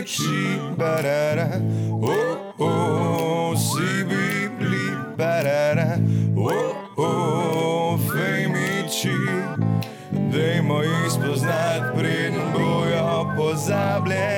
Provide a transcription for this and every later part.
Fejmiči, barara, oh, oh, si bibli, barara, oh, oh, fejmiči. Dajmo jih spoznati, preden bojo pozabljeni.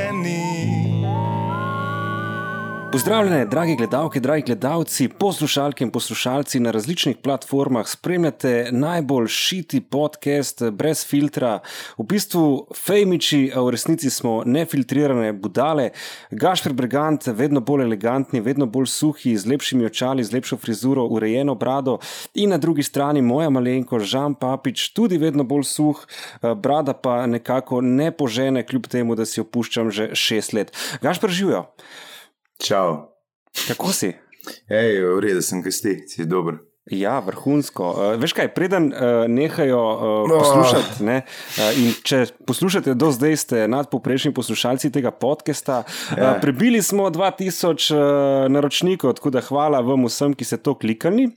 Pozdravljene, dragi gledalke, dragi gledalci, poslušalke in poslušalci na različnih platformah. Spremljate najbolj šiti podcast brez filtra, v bistvu fejmiči, a v resnici smo nefiltrirane budale. Gašpr Brigant, vedno bolj elegantni, vedno bolj suhi, z lepšimi očali, z lepšo frizuro, urejeno brado. In na drugi strani moja malenko, Žan Papič, tudi vedno bolj suh, brada pa nekako ne požene, kljub temu, da si jo puščam že šest let. Gašpr živijo. Čau. Kako si? Hej, v redu sem, kaj si, si dober. Ja, vrhunsko. Uh, veš kaj, preden uh, nehajo uh, poslušati, ne, uh, in če poslušate do zdaj, ste nadpoprečni poslušalci tega podcasta. Ja. Uh, prebili smo 2000 uh, naročnikov, tako da hvala vam vsem, ki ste to klikali.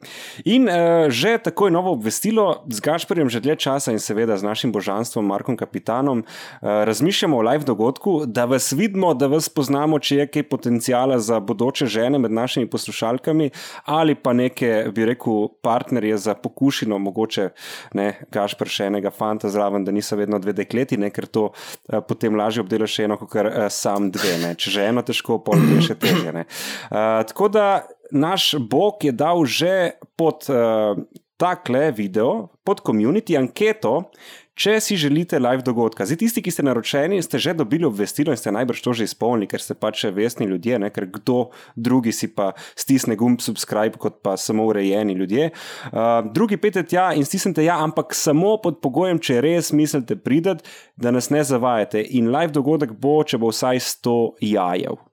In uh, že takoj novo obvestilo z Gašporjem, že dlje časa in seveda z našim božanstvom, Markom Kapitanom, uh, razmišljamo o live dogodku, da vas vidimo, da vas poznamo, če je kaj potencijala za bodoče žene med našimi poslušalkami ali pa neke, bi rekel, partnerje za pokušino, mogoče ne, gašpr še enega fanta zraven, da niso vedno dve dekleti, ne, ker to uh, potem lažje obdelaš eno, kot uh, sam dve. Ne. Če že eno težko, pol je še težje. Uh, tako da naš Bog je dal že pod uh, takle video, pod community anketo, Če si želite live dogodka, zdaj tisti, ki ste naročeni, ste že dobili obvestilo in ste najbrž to že izpolnili, ker ste pač vestni ljudje, ne? ker kdo drugi si pa stisne gumb subscribe, kot pa samo urejeni ljudje. Uh, drugi pete tja in stisnete ja, ampak samo pod pogojem, če res mislite prideti, da nas ne zavajate. In live dogodek bo, če bo vsaj 100 jajev.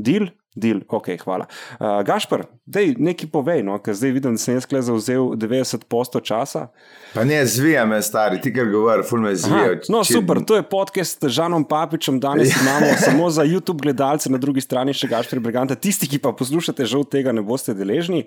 Deal? Deal, ok, hvala. Uh, Gašpr, dej nekaj povej, no, ker zdaj vidim, da sem jaz zauzel 90% časa. Pa ne, zvija me, stari, ti kar govori, ful me zvija. No, Či... super, to je podcast s Žanom Papičem, danes imamo samo za YouTube gledalce, na drugi strani še Gašpr Briganta. Tisti, ki pa poslušate, žal tega ne boste deležni.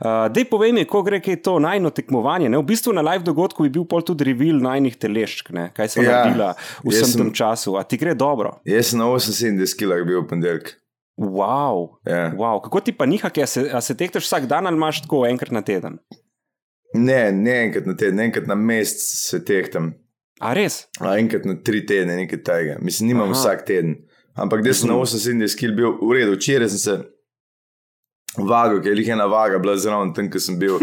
Uh, dej povej mi, ko gre, kaj je to najno tekmovanje. Ne? V bistvu na live dogodku bi bil pol tudi reveal najnih teleščk, ne? kaj smo ja, naredili v vsem sem, tem času. A ti gre dobro? Jaz sem na 78 kg bil v ponedeljek. Wow. Yeah. wow. Kako ti pa niha, a se, a se tehtaš vsak dan ali imaš tako enkrat na teden? Ne, ne enkrat na teden, enkrat na mesec se tehtam. A res? A enkrat na tri tedne, nekaj tega. Mislim, nimam Aha. vsak teden. Ampak da sem na 78 kg bil v redu, včeraj sem se vagal, ker je ena vaga, bila zraven tam, ko sem bil.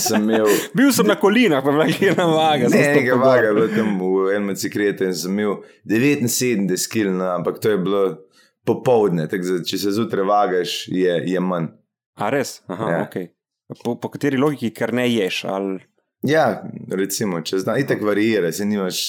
Sem imel... bil sem na kolinah, pa je ena vaga. Ne, ena vaga, bila tam v enem cikrete in sem imel 79 kg, ampak to je bilo popovdne, tako, če se zjutraj vagaš, je, je manj. A res? Aha, ja. okay. po, po kateri logiki, ker ne ješ? Ali... Ja, recimo, če znaš, tako varira, se nimaš.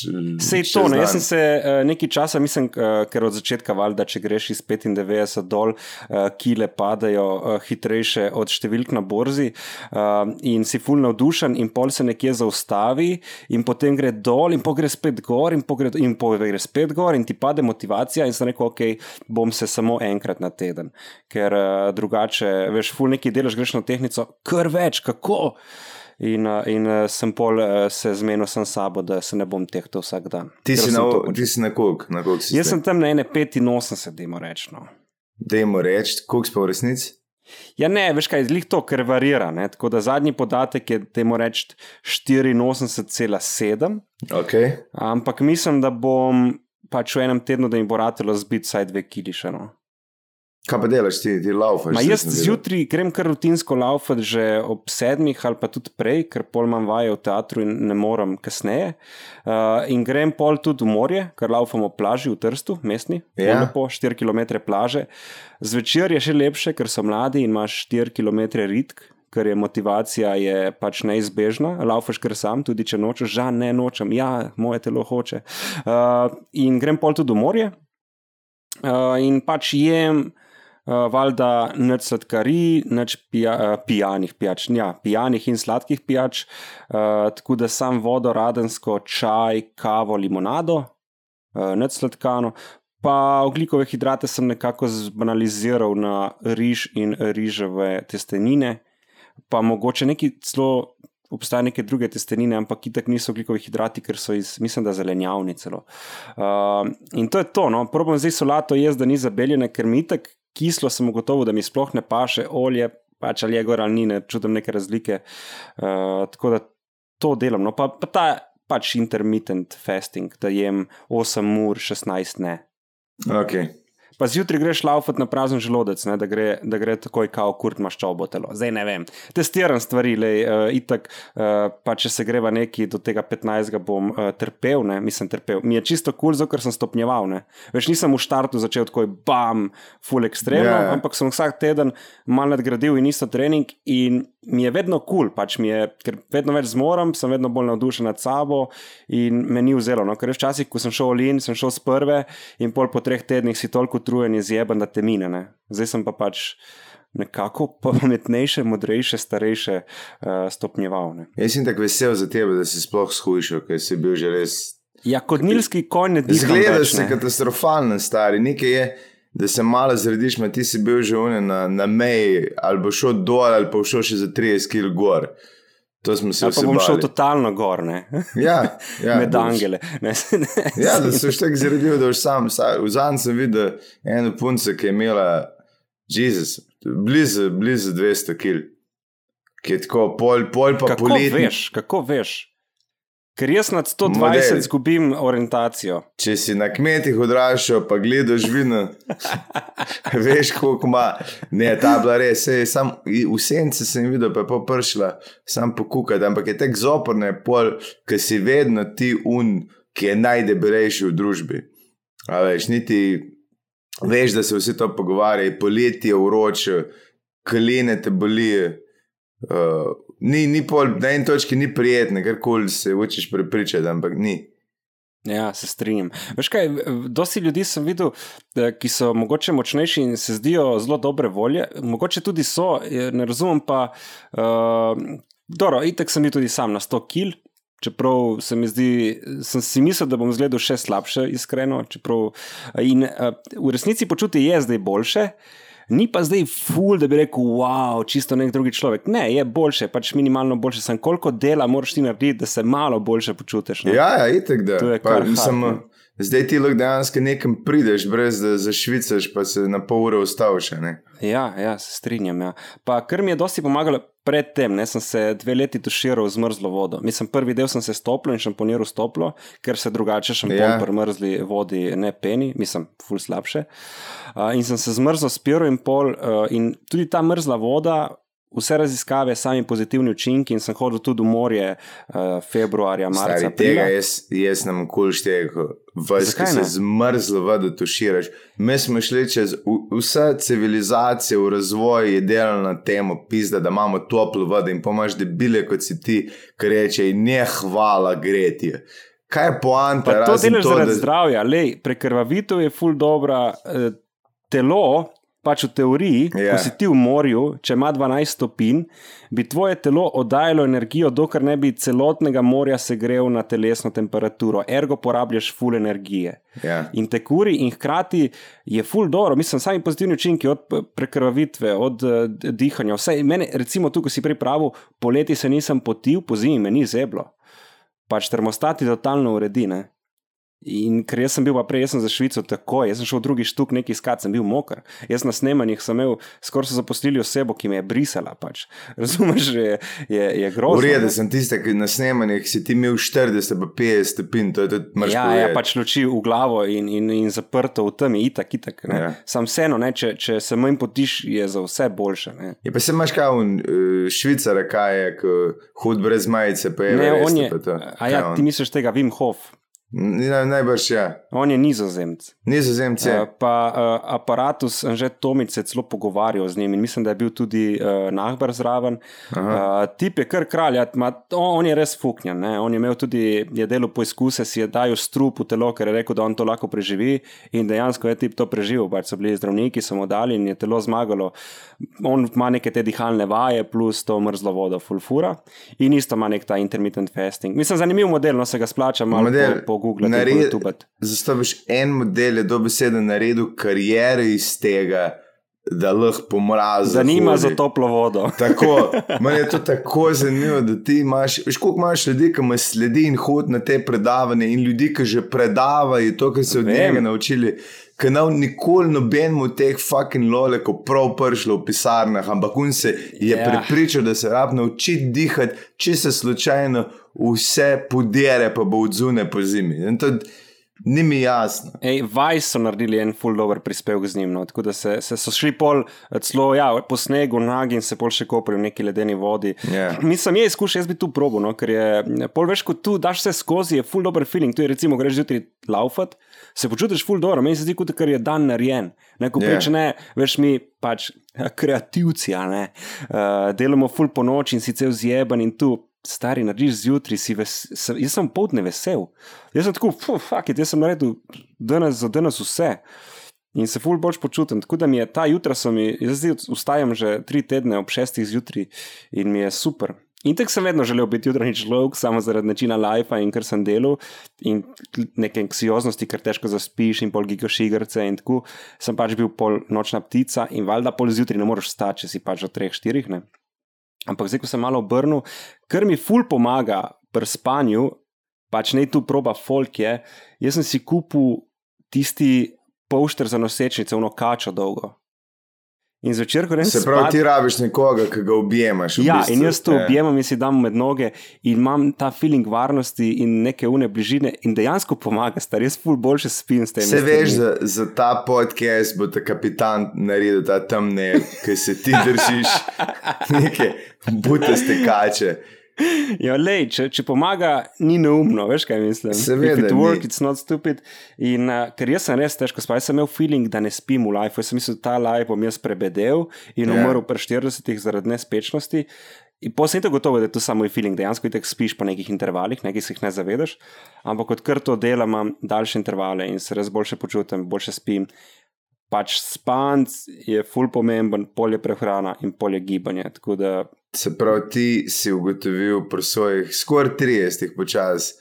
Sej to, ne, jaz sem se uh, nekaj časa, mislim, uh, ker od začetka valjda, če greš iz 95 dol, uh, kile padajo uh, hitrejše od številk na borzi uh, in si full navdušen in pol se nekje zaustavi in potem gre dol in pogre spet gor in pogre, in pogre spet gor in ti pade motivacija in sem rekel, ok, bom se samo enkrat na teden, ker uh, drugače, veš, full nekaj delaš, greš na tehnico, kar več, kako? In, in sem pol se zmenil sam sabo, da se ne bom tehtal vsak dan. Ti si na, ti si na koliko? Jaz sem tam na 85, dajmo reči. No. Dajmo reči, koliko smo v resnici? Ja, ne, veš kaj, zlih to, ker varira. Ne? Tako da zadnji podatek je, da moram reči, 84,7. Okay. Ampak mislim, da bom pač v enem tednu, da jim bo ratelo zbiti vsaj dve kilišano. Kaj pa delaš, ti, ti laufaš? Ma jaz zjutraj grem kar rutinsko laufati že ob sedmih ali pa tudi prej, ker pol imam vaje v teatru in ne morem kasneje. Uh, in grem pol tudi v morje, ker laufamo plaži v Trstu, mestni, ja. lepo, 4 km plaže. Zvečer je še lepše, ker so mladi in imaš 4 km ritk. Ker je motivacija je pač neizbežna, laufaš kar sam, tudi če nočeš, žal ne nočem, ja, moje telo hoče. Uh, in grem pol tudi v morje uh, in pač jem, valjda neč sladkari, neč pija, uh, pijanih pijač, ja, pijanih in sladkih pijač, uh, tako da sam vodo, radensko, čaj, kavo, limonado, uh, neč sladkano. Pa oglikove hidrate sem nekako zbanaliziral na riž in riževe testenine, pa mogoče neki celo obstajajo neke druge testenine, ampak itak niso glikovi hidrati, ker so iz, mislim, da zelenjavni celo. Uh, in to je to, no, probam zdaj solato jesti, da ni zabeljene, ker mi itak kislo sem ugotovil, da mi sploh ne paše, olje, pač ali je gor ali ni, ne čutim neke razlike. Uh, tako da to delam. No, pa, pa ta pač intermittent fasting, da jem 8 ur, 16 ne. Okay. Pa zjutraj greš laufat na prazen želodec, ne, da, gre, da gre takoj kao kurt maščobo telo. Zdaj ne vem. Testiram stvari, le uh, itak, uh, pa če se greva neki do tega 15, bom uh, trpel, ne, mislim trpel. Mi je čisto kul, cool, ker sem stopnjeval. Ne. Veš, nisem v štartu začel tako, bam, full ekstremno, yeah. ampak sem vsak teden mal nadgradil in isto trening in mi je vedno kul, cool, pač mi je, ker vedno več zmorem, sem vedno bolj navdušen nad sabo in me ni vzelo. No, ker včasih, ko sem šel v Lin, sem šel s prve in pol po treh tednih si toliko utrujen in zjeben, da te mine. Ne. Zdaj sem pa pač nekako pametnejše, modrejše, starejše uh, stopnjeval. Ne. Jaz sem tako vesel za tebe, da si sploh skušal, ker si bil že res. Ja, kot nilski konj ne diši. Zgledaš se katastrofalno, stari. Nekaj je, da se malo zrediš, ma ti si bil že na, na meji, ali bo šel dol, ali pa šel še za 30 km gor. To smo se vsi. Pa bom šel totalno gor, ne? Ja, ja med angele. Ne, ne, ja, da si še tako zredil, da boš sam. V zadnjem sem videl eno punco, ki je imela, Jezus, blizu, blizu 200 km. Ki je tako pol, pol pa kako poleti. Veš, kako veš? Ker jaz nad 120 izgubim orientacijo. Če si na kmetih odraščal, pa gledaš vino, veš, koliko ima. Ne, ta bila res, sej, sam, v senci sem videl, pa je popršila, sam pokukati, ampak je tek zoporne, pol, ker si vedno ti un, ki je najdebelejši v družbi. A veš, niti veš, da se vsi to pogovarjajo, poletje je vroče, kline te bolijo. Uh, ni, ni pol, na eni točki ni prijetno, kar koli se učиш prepričati, ampak ni. Ja, se strinjam. Veš kaj, dosti ljudi sem videl, eh, ki so mogoče močnejši in se zdijo zelo dobre volje, mogoče tudi so, ne razumem pa. Uh, dobro, itek sem bil tudi sam na 100 kil. Čeprav se mi zdi, sem si mislil, da bom zgledal še slabše, iskreno. Čeprav, in uh, v resnici počuti je zdaj boljše, uh, ni pa zdaj ful, da bi rekel, wow, čisto nek drugi človek. Ne, je boljše, pač minimalno boljše. Sem koliko dela moraš ti narediti, da se malo boljše počutiš. Ne? Ja, ja, itek da. Pa, mislim, zdaj ti lahko dejansko nekam prideš, brez da zašvicaš, pa se na pol ure ustaviš. Ja, ja, se strinjam. Ja. Pa kar mi je dosti pomagalo. Predtem sem se dve leti tuširal z mrzlo vodo. Mislim, prvi del sem se stopil in šamponiral s toplo, ker se drugače šampon ja. pri mrzli vodi ne peni, mislim, ful slabše. Uh, in sem se zmrzlo spiro in pol, uh, in tudi ta mrzla voda vse raziskave, sami pozitivni učinki, in sem hodil tudi v morje uh, februarja, marca. Stari, tega jaz, jaz nam kul štejko, vse se zmrzlo, vodo tuširaš. Mi smo šli čez vse civilizacije v razvoj, je delalo na tem, pizda, da imamo toplo vodo in pomaž debile, kot si ti, ki reče, ne hvala, greti. Kaj je poanta? To delaš zaradi da... zdravja, lej, prekrvavitev je ful dobra. Uh, Telo, pač v teoriji, yeah. ko ja. si ti v morju, če ima 12 stopinj, bi tvoje telo oddajalo energijo, dokler ne bi celotnega morja segrel na telesno temperaturo, ergo porabljaš full energije. Yeah. Ja. In te kuri, in hkrati je full dobro, mislim, sami pozitivni učinki od prekrvavitve, od uh, dihanja. Vse, mene, recimo, tu, ko si pripravil, poleti se nisem potil, po zimi me ni zeblo. Pač termostati totalno uredine. In ker jaz sem bil pa prej, jaz sem za Švico tako, jaz sem šel v drugi štuk nekaj iskat, sem bil moker. Jaz na snemanjih sem imel, skoraj so zaposlili osebo, ki me je brisala. Pač. Razumeš, je, je, je grozno. Urede sem tiste, ki na snemanjih si ti imel 40, pa 50 stopinj, to je tudi mrš. Ja, ja, pač luči v glavo in, in, in zaprto v temi, itak, itak. Ja. Sam vseeno, ne, če, če se manj potiš, je za vse boljše. Ne. Je pa se imaš kaj v uh, Švicara, kaj je, hud brez majice, pa je. Ne, on je. A ja, ti misliš tega, Wim Hof. Najbrž je. Ja. On je nizozemc. Nizozemc je. Uh, pa uh, aparatus, že Tomic se celo pogovarjal z njim in mislim, da je bil tudi uh, Nahbar zraven. Uh, tip je kar kralj, ja, on je res fuknjen. Ne? On je imel tudi, je delo poizkuse, si je dajal strup v telo, ker je rekel, da on to lahko preživi in dejansko je tip to preživel. Pač so bili zdravniki, so mu dali in je telo zmagalo. On ima neke te dihalne vaje, plus to mrzlo vodo, fulfura in isto ima nek ta intermittent fasting. Mislim, zanimiv model, no se ga splača malo model. po Google. Zato veš, en model je dobesedno naredil kariero iz tega, da lahko pomrazi. Zanima za toplo vodo. Tako, meni je to tako zanimivo, da ti imaš, veš, koliko imaš ljudi, ki me sledi in hodi na te predavanje, in ljudi, ki že predavajo to, kar se od Vem. njega naučili. Ker nam nikoli nobenemu od teh fucking lolekov prav prišlo v pisarnah, ampak on se je Ja. yeah. prepričal, da se rab naučiti dihati, če se slučajno vse podere, pa bo odzune po zimi. In to ni mi jasno. Ej, Vice so naredili en full dober prispevek z njim. No. Tako da se, se so šli pol eh, celo ja, po snegu, nagi in se pol še kopali v neki ledeni vodi. Ja. Mislim, je izkušnja, jaz bi tu probo, no, ker je pol več kot tu, daš se skozi, je full dober feeling. Tu je recimo, greš zjutraj laufat, se počutiš full dobro, meni se zdi, kot da je dan narejen. Neko Ja. preče ne, veš mi pač kreativci, ne. Uh, delamo full po noči in si cel zjeban in tu. Stari, narediš zjutraj, si ves, sem, jaz sem povdne vesel. Jaz sem tako, fuck, it, jaz sem naredil danes za danes vse. In se ful bolj počutim. Tako da mi je ta jutra, mi, jaz zdaj vstajam že tri tedne ob šestih zjutraj in mi je super. In tako sem vedno želel biti jutranji človek, samo zaradi načina life in ker sem delal in neke anksioznosti, ker težko zaspiš in pol gigaš igrice in tako. Sem pač bil pol nočna ptica in valjda pol zjutraj ne moreš stati, če si pač treh, štirih. Ne? Ampak zdaj, ko sem malo obrnil, kar mi ful pomaga pri spanju, pač ne tu proba folk je, jaz sem si kupil tisti pošter za nosečnice, ono kačo dolgo. In zvečer, ko grem Se pravi, ti rabiš nekoga, ki ga objemaš. Ja, bistvu. in jaz to Ja. objemam in si dam med noge in imam ta feeling varnosti in neke une bližine in dejansko pomaga, star jaz ful boljše spim s tem. Se veš, za, za ta podcast bo ta kapitan naredil ta temne, ki se ti držiš neke butaste kače. Ja, lej, če, če pomaga, ni neumno, veš kaj mislim. Seveda If it ni. works, it's not stupid. In, uh, ker jaz sem res težko spal, jaz sem imel feeling, da ne spim v life. Jaz sem mislil, da ta life bom jaz prebedel in Ja. umrl pri 40 zaradi nespečnosti. In posebej to gotovo, da je to samo moj feeling, dejansko ti spiš po nekih intervalih, nekaj se jih ne zavedaš, ampak odkar to delam, imam daljše intervale in se res boljše počutim, boljše spim. Pač spanc je ful pomemben, polje prehrana in polje gibanje. Tako da Se pravi, ti si ugotovil pri svojih skoraj 30 počas,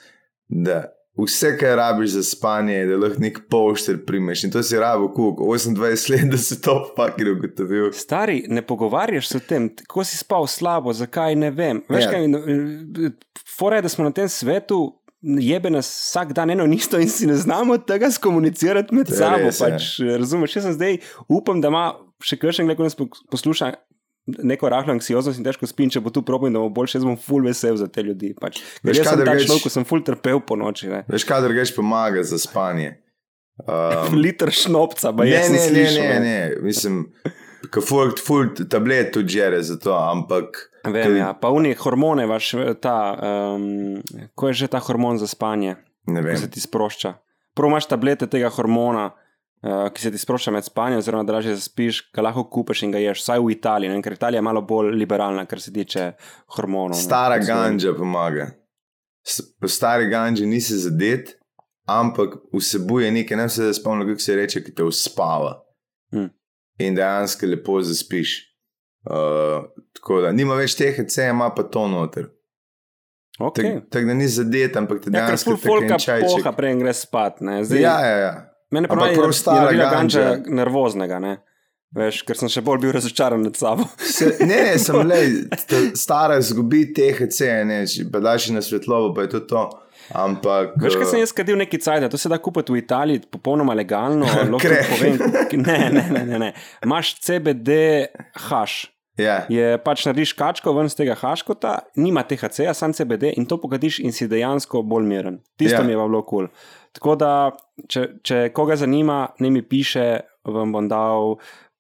da vse, kar rabiš za spanje, je, da lahko nek pošter primeš. In to si rabo, kuk, 28 let, da si to fakir ugotovil. Stari, ne pogovarjaš se o tem, kako si spal slabo, zakaj ne vem. Veš, Ja. kaj, fora je, da smo na tem svetu. Jebe nas vsak dan eno isto, in si ne znamo tega skomunicirati med sabo. res, ja. Pač, razumeš, jaz sem zdaj, upam, da ima še kakšen, ki nas po- posluša, neko rahlo anksioznost in težko spim, če bo tu problem, da bo boljše, jaz bom full vesel za te ljudi. Pač. Veš, jaz sem kadar ta greš- človek, ko sem full trpel po noči. Ne. Veš, kadar greš pomaga za spanje. Um, Liter šnopca, pa ne, jaz ne, ne, slišal. ne, ne, mislim, ka ful, ful tablet tudi žere za to, ampak. Vem, ja. Pa unih hormone, vaš, ta, um, ko je že ta hormon za spanje. Ne vem. se ti sprošča. Prvo imaš tablete tega hormona, uh, ki se ti sprošča med spanjem, oziroma da lažje zaspiš, ga lahko kupiš in ga ješ, vsaj v Italiji, ne? ker Italija je malo bolj liberalna, kar se tiče hormonov. ne. Stara Tako so- ganja pomaga. S- Po stari ganji nisi zadet, ampak vsebuje nekaj, ne vem se spomnim, kako se reče, ki te uspava. Hm. In dejansko lepo zaspiš. Uh, tako da nima več teh EC, ima pa to noter. Tako Okay. tak, da ni zadet, ampak te Ja, dejansko ful folka en čajček. poha, preden greš spat. ne. Zdaj, Ja, ja, ja. Mene pravi, prav da je naredila ganja. ganča nervoznega, ne. Veš, ker sem še bolj bil razočaran nad sabo. Se, ne, ne, sem le, stara izgubi teh EC, ne, pa daš na svetlovo, pa je to to. Ampak. Veš, kaj sem eh, jaz kadil neki cajt, to se da kupiti v Italiji, popolnoma legalno. lahko povem, ne, ne, ne, ne, ne. Imaš CBD haš. Ja, je pač narediš kačko ven z tega haškota, nima THC-ja, sam CBD in to pogadiš in si dejansko bolj miren. Tisto Ja. yeah. mi je bilo kul. Cool. Tako da, če, če koga zanima, ne mi piše, vam bom dal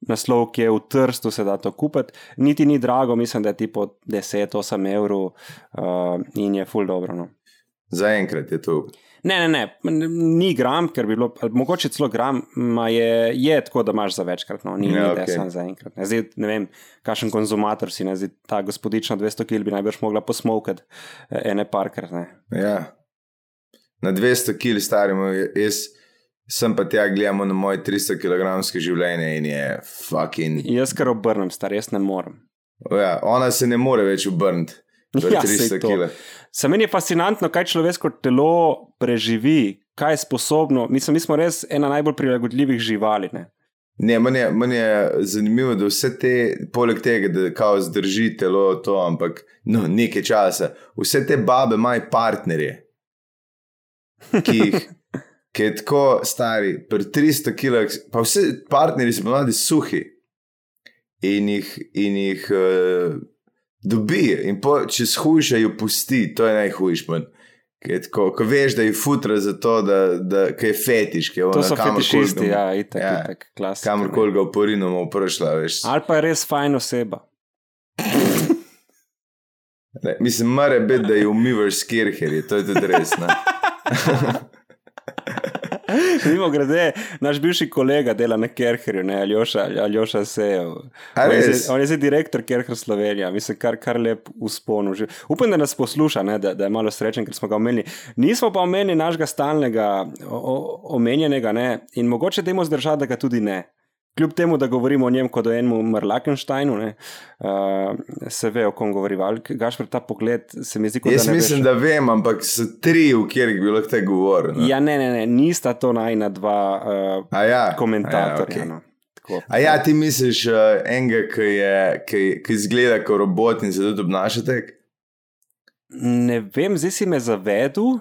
naslov, ki je v Trstu, se da to kupiti. Niti ni drago, mislim, da je tipo 10-8 evrov uh, in je full dobro. No. zaenkrat je to. Ne, ne, ne, ni gram, ker bi bilo, mogoče celo gram, je, je tako, da imaš za večkrat, no, ni, Ja, ni okay. samo za enkrat. Ne, zdaj, ne vem, kakšen konzumator si, ne, zdaj, ta gospodična 200 kg bi najbrž mogla posmokati eh, ene parkrat. Ja. Na 200 kg starimo, jaz sem pa tja gledamo na moje 300 kg življenje in je fucking. Jaz kar obrnem, star, jaz ne morem. Ja, ona se ne more več obrniti. Ja, saj 300 to. kg. Za meni je fascinantno, kaj človeško telo preživi, kaj je sposobno. Mislim, mi smo res ena najbolj prilagodljivih živali. Ne. Ne, meni je, meni je zanimivo, da vse te, poleg tega, da kao zdrži telo to, ampak no, nekaj časa, vse te babe imajo partnerje, ki jih, ki je tako stari, pri 300 kg, pa vsi partnerji so mladi suhi in jih, in jih uh, dobi, in po, če shujša, jo pusti, to je najhujši. Ko, ko veš, da je futra za to, da, da je fetiš, ki je To so fetišisti, ja, ja, itak, itak, klasika. kamorkoli ga uporinamo, pršla, veš. Ali pa je res fajn oseba. Ne, mislim, mora biti, da je umivaš skirherje, to je tudi res. Ne? Mimo grede, naš bivši kolega dela na Kerherju, ne Aljoša, Aljoša Sejev. On je zdaj- On je zdaj direktor Kerher Slovenija, mislim, kar, kar lep uspon. Upam, da nas posluša, ne, da, da je malo srečen, ker smo ga omenili. Nismo pa omenili našega stalnega o, o, omenjenega ne, in mogoče temu zdržati, da ga tudi ne. Kljub temu, da govorimo o njem kot o enem Marlakensteinu, ne, uh, se ve, o kom govori. Gaš pred ta pogled, se mi zdi, kot Jaz da mislim, veš. da vem, ampak so tri, v katerih bi lahko te govoril. ne. Ja, ne, ne, ne, nista to najna dva uh, ja, komentatorja. ja, no. Tako. A ja, ti misliš uh, enega, ki, je, ki, ki izgleda kot robot in se tudi obnaša tako? Ne vem, zdaj si me zavedel.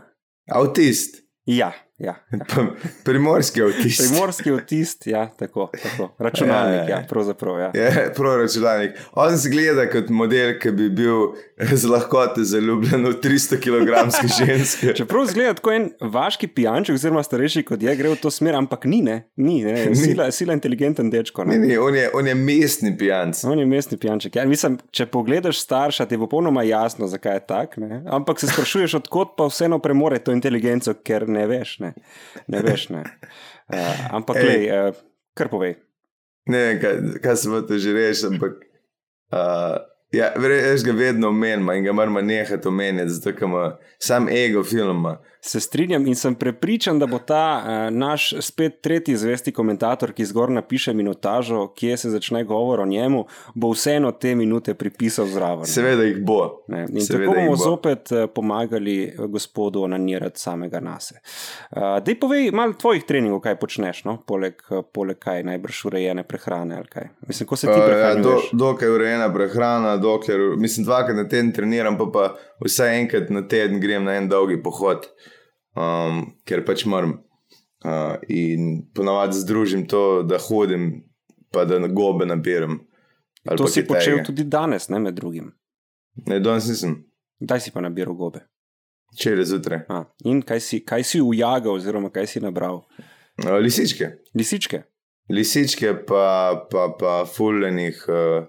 Avtist, Ja, ja. ja. Primorski avtist. Primorski avtist, ja, tako, tako. Računalnik, Ja, ja, ja, ja, ja. pravzaprav. Ja. Je proračunalnik. On zgleda kot model, ki bi bil z lahkote zaljubljen v 300 kg ženske. Čeprav zgleda tako en vaški pijanček, oziroma starejši kot je, gre v to smer, ampak ni, ne, ni, ne. Ni. Sila, sila inteligenten dečko. Ni, Ne. ni, on, je, on je mestni pijanc. On je mestni pijanček. Ja, mislim, če pogledaš starša, ti bo popolnoma jasno, zakaj je tak. Ne? Ampak se sprašuješ, odkot pa vseeno premore to inteligenco, ker ne veš. Ne, ne veš. Ne. Uh, ampak, Ej. lej, uh, kar povej. Ne vem, kaj, kaj se bo to že reči, ampak. Uh, ja, jaz ga vedno omenjam in ga moramo nehati omenjati, zato ker ima sam ego filma. Se strinjam in sem prepričan, da bo ta uh, naš spet tretji zvesti komentator, ki zgor napiše minutažo, kje se začne govor o njemu, bo vseeno te minute pripisal zraven. Seveda jih bo. Ne, in Seveda tako bomo bo. zopet eh, pomagali eh, gospodu onanirati samega nase. Uh, Dej povej malo tvojih treningov, kaj počneš, no? poleg, eh, poleg kaj najbrž urejene prehrane ali kaj. Mislim, ko se ti Uh, ja, do, prehranjuješ. dokaj urejena prehrana, dokler, mislim, dvakrat na teden treniram, pa, pa vsaj enkrat na teden grem na en dolgi pohod, um, ker pač moram. Uh, in ponavadi združim to, da hodim, pa da na gobe nabiram. To si kaj počel tudi danes, ne med drugim. Ne, danes nisem, Kdaj si pa nabiral gobe? včeraj zjutraj. A, in kaj si, kaj si ujagal, oziroma kaj si nabral? Uh, lisičke. Lisičke. Lisičke, pa, pa, pa fullenih uh,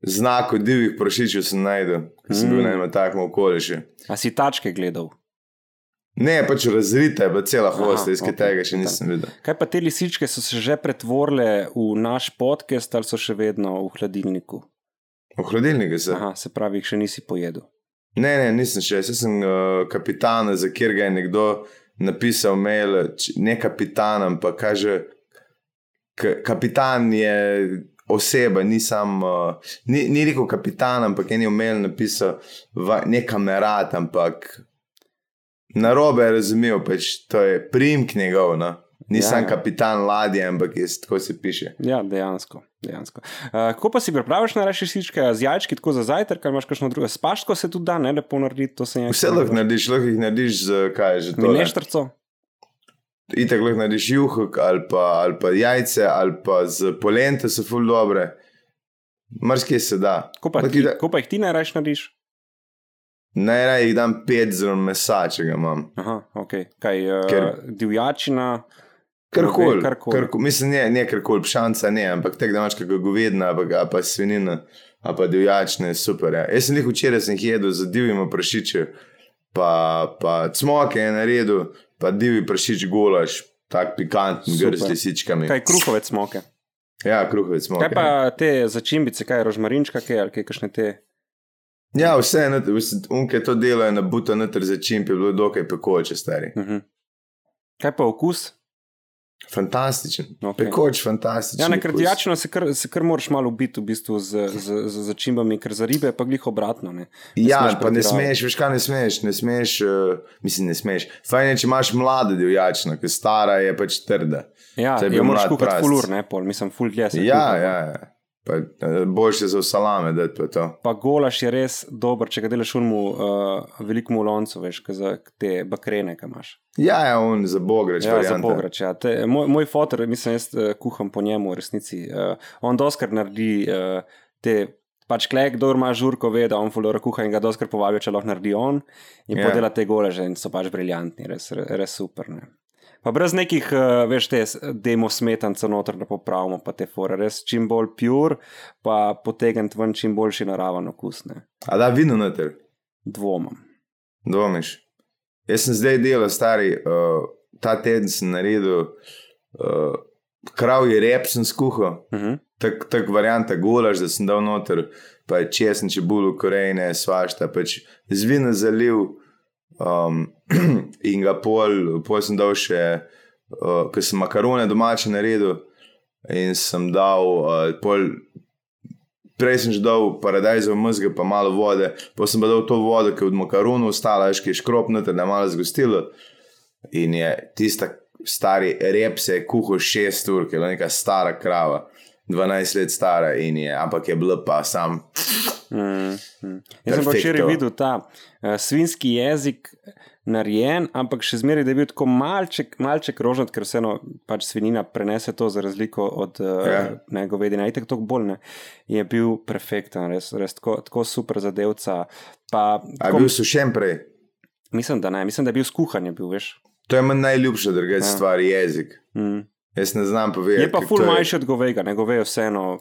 znakov divjih prašičev sem najdel, ker sem mm. bil Mm. na enem takem okolišu. A si tačke gledal? Ne, pač razrita je bila cela hosta, iz katerega še tako. nisem videl. Kaj pa te lisičke so se že pretvorile v naš podcast ali so še vedno v hladilniku? V hladilniku se. Aha, se pravi, jih še nisi pojedel. Ne, ne, nisem še, jaz sem uh, kapitan, za kjer ga je nekdo napisal mail, č- ne kapitan, ampak kaže, ka, kapitan je oseba, ni sam, uh, ni, ni rekel kapitan, ampak en je mail napisal, va, ne kamerat, ampak na robe je razumel, pač to je primk njegov, no? ni Ja, sam ja. kapitan ladje, ampak je, tako se piše. Ja, dejansko. dejansko. Uh, kako pa si pripraviš na reči lisičke z jajčki, tako za zajtrk, ali imaš kakšno drugo? Spaško se tudi da, ne lepo narediti. Vse lahko narediš, lahko jih narediš z kaj že to. Mineštrco. Itek lahko narediš juhok ali pa, ali pa jajce ali pa z polente so ful dobre. Marsikaj se da. Kako pa, ti, da- kako pa jih ti najraje narediš? Najraje jih dam pet zelo mesa, če ga imam. Aha, ok. Kaj, uh, Ker- divjačina. Karkoli. Karkoli. Karkoli. Mislim, ne, ne karkoli, pšanca ne, ampak tek da imaš kakega govedna, ali pa, pa svinina, ali pa divjačne, super. Ja. Jaz sem jih včeraj sem jedel z divjimi prašiči, pa, pa cmoke je naredil, pa divji prašič golaš, tak pikanten, Super. grz lisičkami. Kaj kruhovec moke. Ja, kruhovec smoke. Kaj pa te začimbice, kaj rožmarinčka, kaj ali kaj kakšne te. Ja, vse je, unke to delajo na buto, noter za čim je bilo dokaj pekoče, stari. Uh -huh. Kaj pa okus? Fantastičen. Ok. Okay. Pekoč, fantastičen. Ja, na okus. krdijačino se kar, se kar moraš malo ubiti v bistvu z, z, z začimbami, ker za ribe pa glih obratno. Ne, Ne Ja, pa ne smeš, veš kaj ne smeš, ne smeš, uh, mislim, ne smeš. Fajn je, če imaš mlado divjačino, ker stara je pač trda. Ja, je jo moraš kuhati full ur, ne pol, mislim, full dlje se Ja, kuha. ja, ja. Pa, eh, boljše za salame, da je to. to. Pa golaš je res dober, če ga delaš unmu uh, velikemu loncu, veš, za te bakrene, ki imaš. Ja, ja, on za bograč. Ja, za varianta. pograč. Ja. Te, moj, moj fotor, mislim, jaz uh, kuham po njemu v resnici. Uh, on doskar naredi uh, te. Pač klek, kdo ima žurko, ve, da on fulora kuha in ga doskar povabijo, če lahko naredi on. In Ja. yeah. podela te goleže in so pač briljantni, res, re- res super. Ne. Pa brez nekih, uh, veš, te demo smetancev noter, da popravimo pa te fore. Res čim bolj pur, pa potegniti ven čim boljši naraven okus. Ne. A da, vino noter, Dvomam. dvomiš. Jaz sem zdaj delal, stari, uh, ta teden sem naredil uh, kravji rep, sem skuhal. Uh -huh. tako tak varianta golaž, da sem dal noter, pa je česen, čebulo, korejne, svašta, pač z vina zaliv um, in ga pol, pol sem dal še, uh, ker sem makarone domače naredil in sem dal uh, pol. Prej sem že dal paradajzov mzge, pa malo vode, pa sem pa dal to vodo, ki je od makaronov ostala, veš, ki je škropnata, da je malo zgostilo. In je tista stari rep se je kuhal šest ur, ker je bila neka stara krava, 12 let stara, in je, ampak je bila pa sam. Mm, mm. Jaz sem pa včeraj videl ta uh, svinski jezik narejen, ampak še zmeraj, je bil tako malček, malček rožnat, ker vseeno pač svinina prenese to za razliko od uh, Ja. ne govedine, itek toliko bolj ne. Je bil perfekten, res, res tako, tako super zadevca. Pa, A tako, bil sušen prej? mislim, da ne, mislim, da je bil skuhan, je bil, veš. To je meni najljubša drugačna ja. stvar, jezik. Mm. Jaz ne znam povedati. Je pa ful manjši od govega, ne govejo vseeno.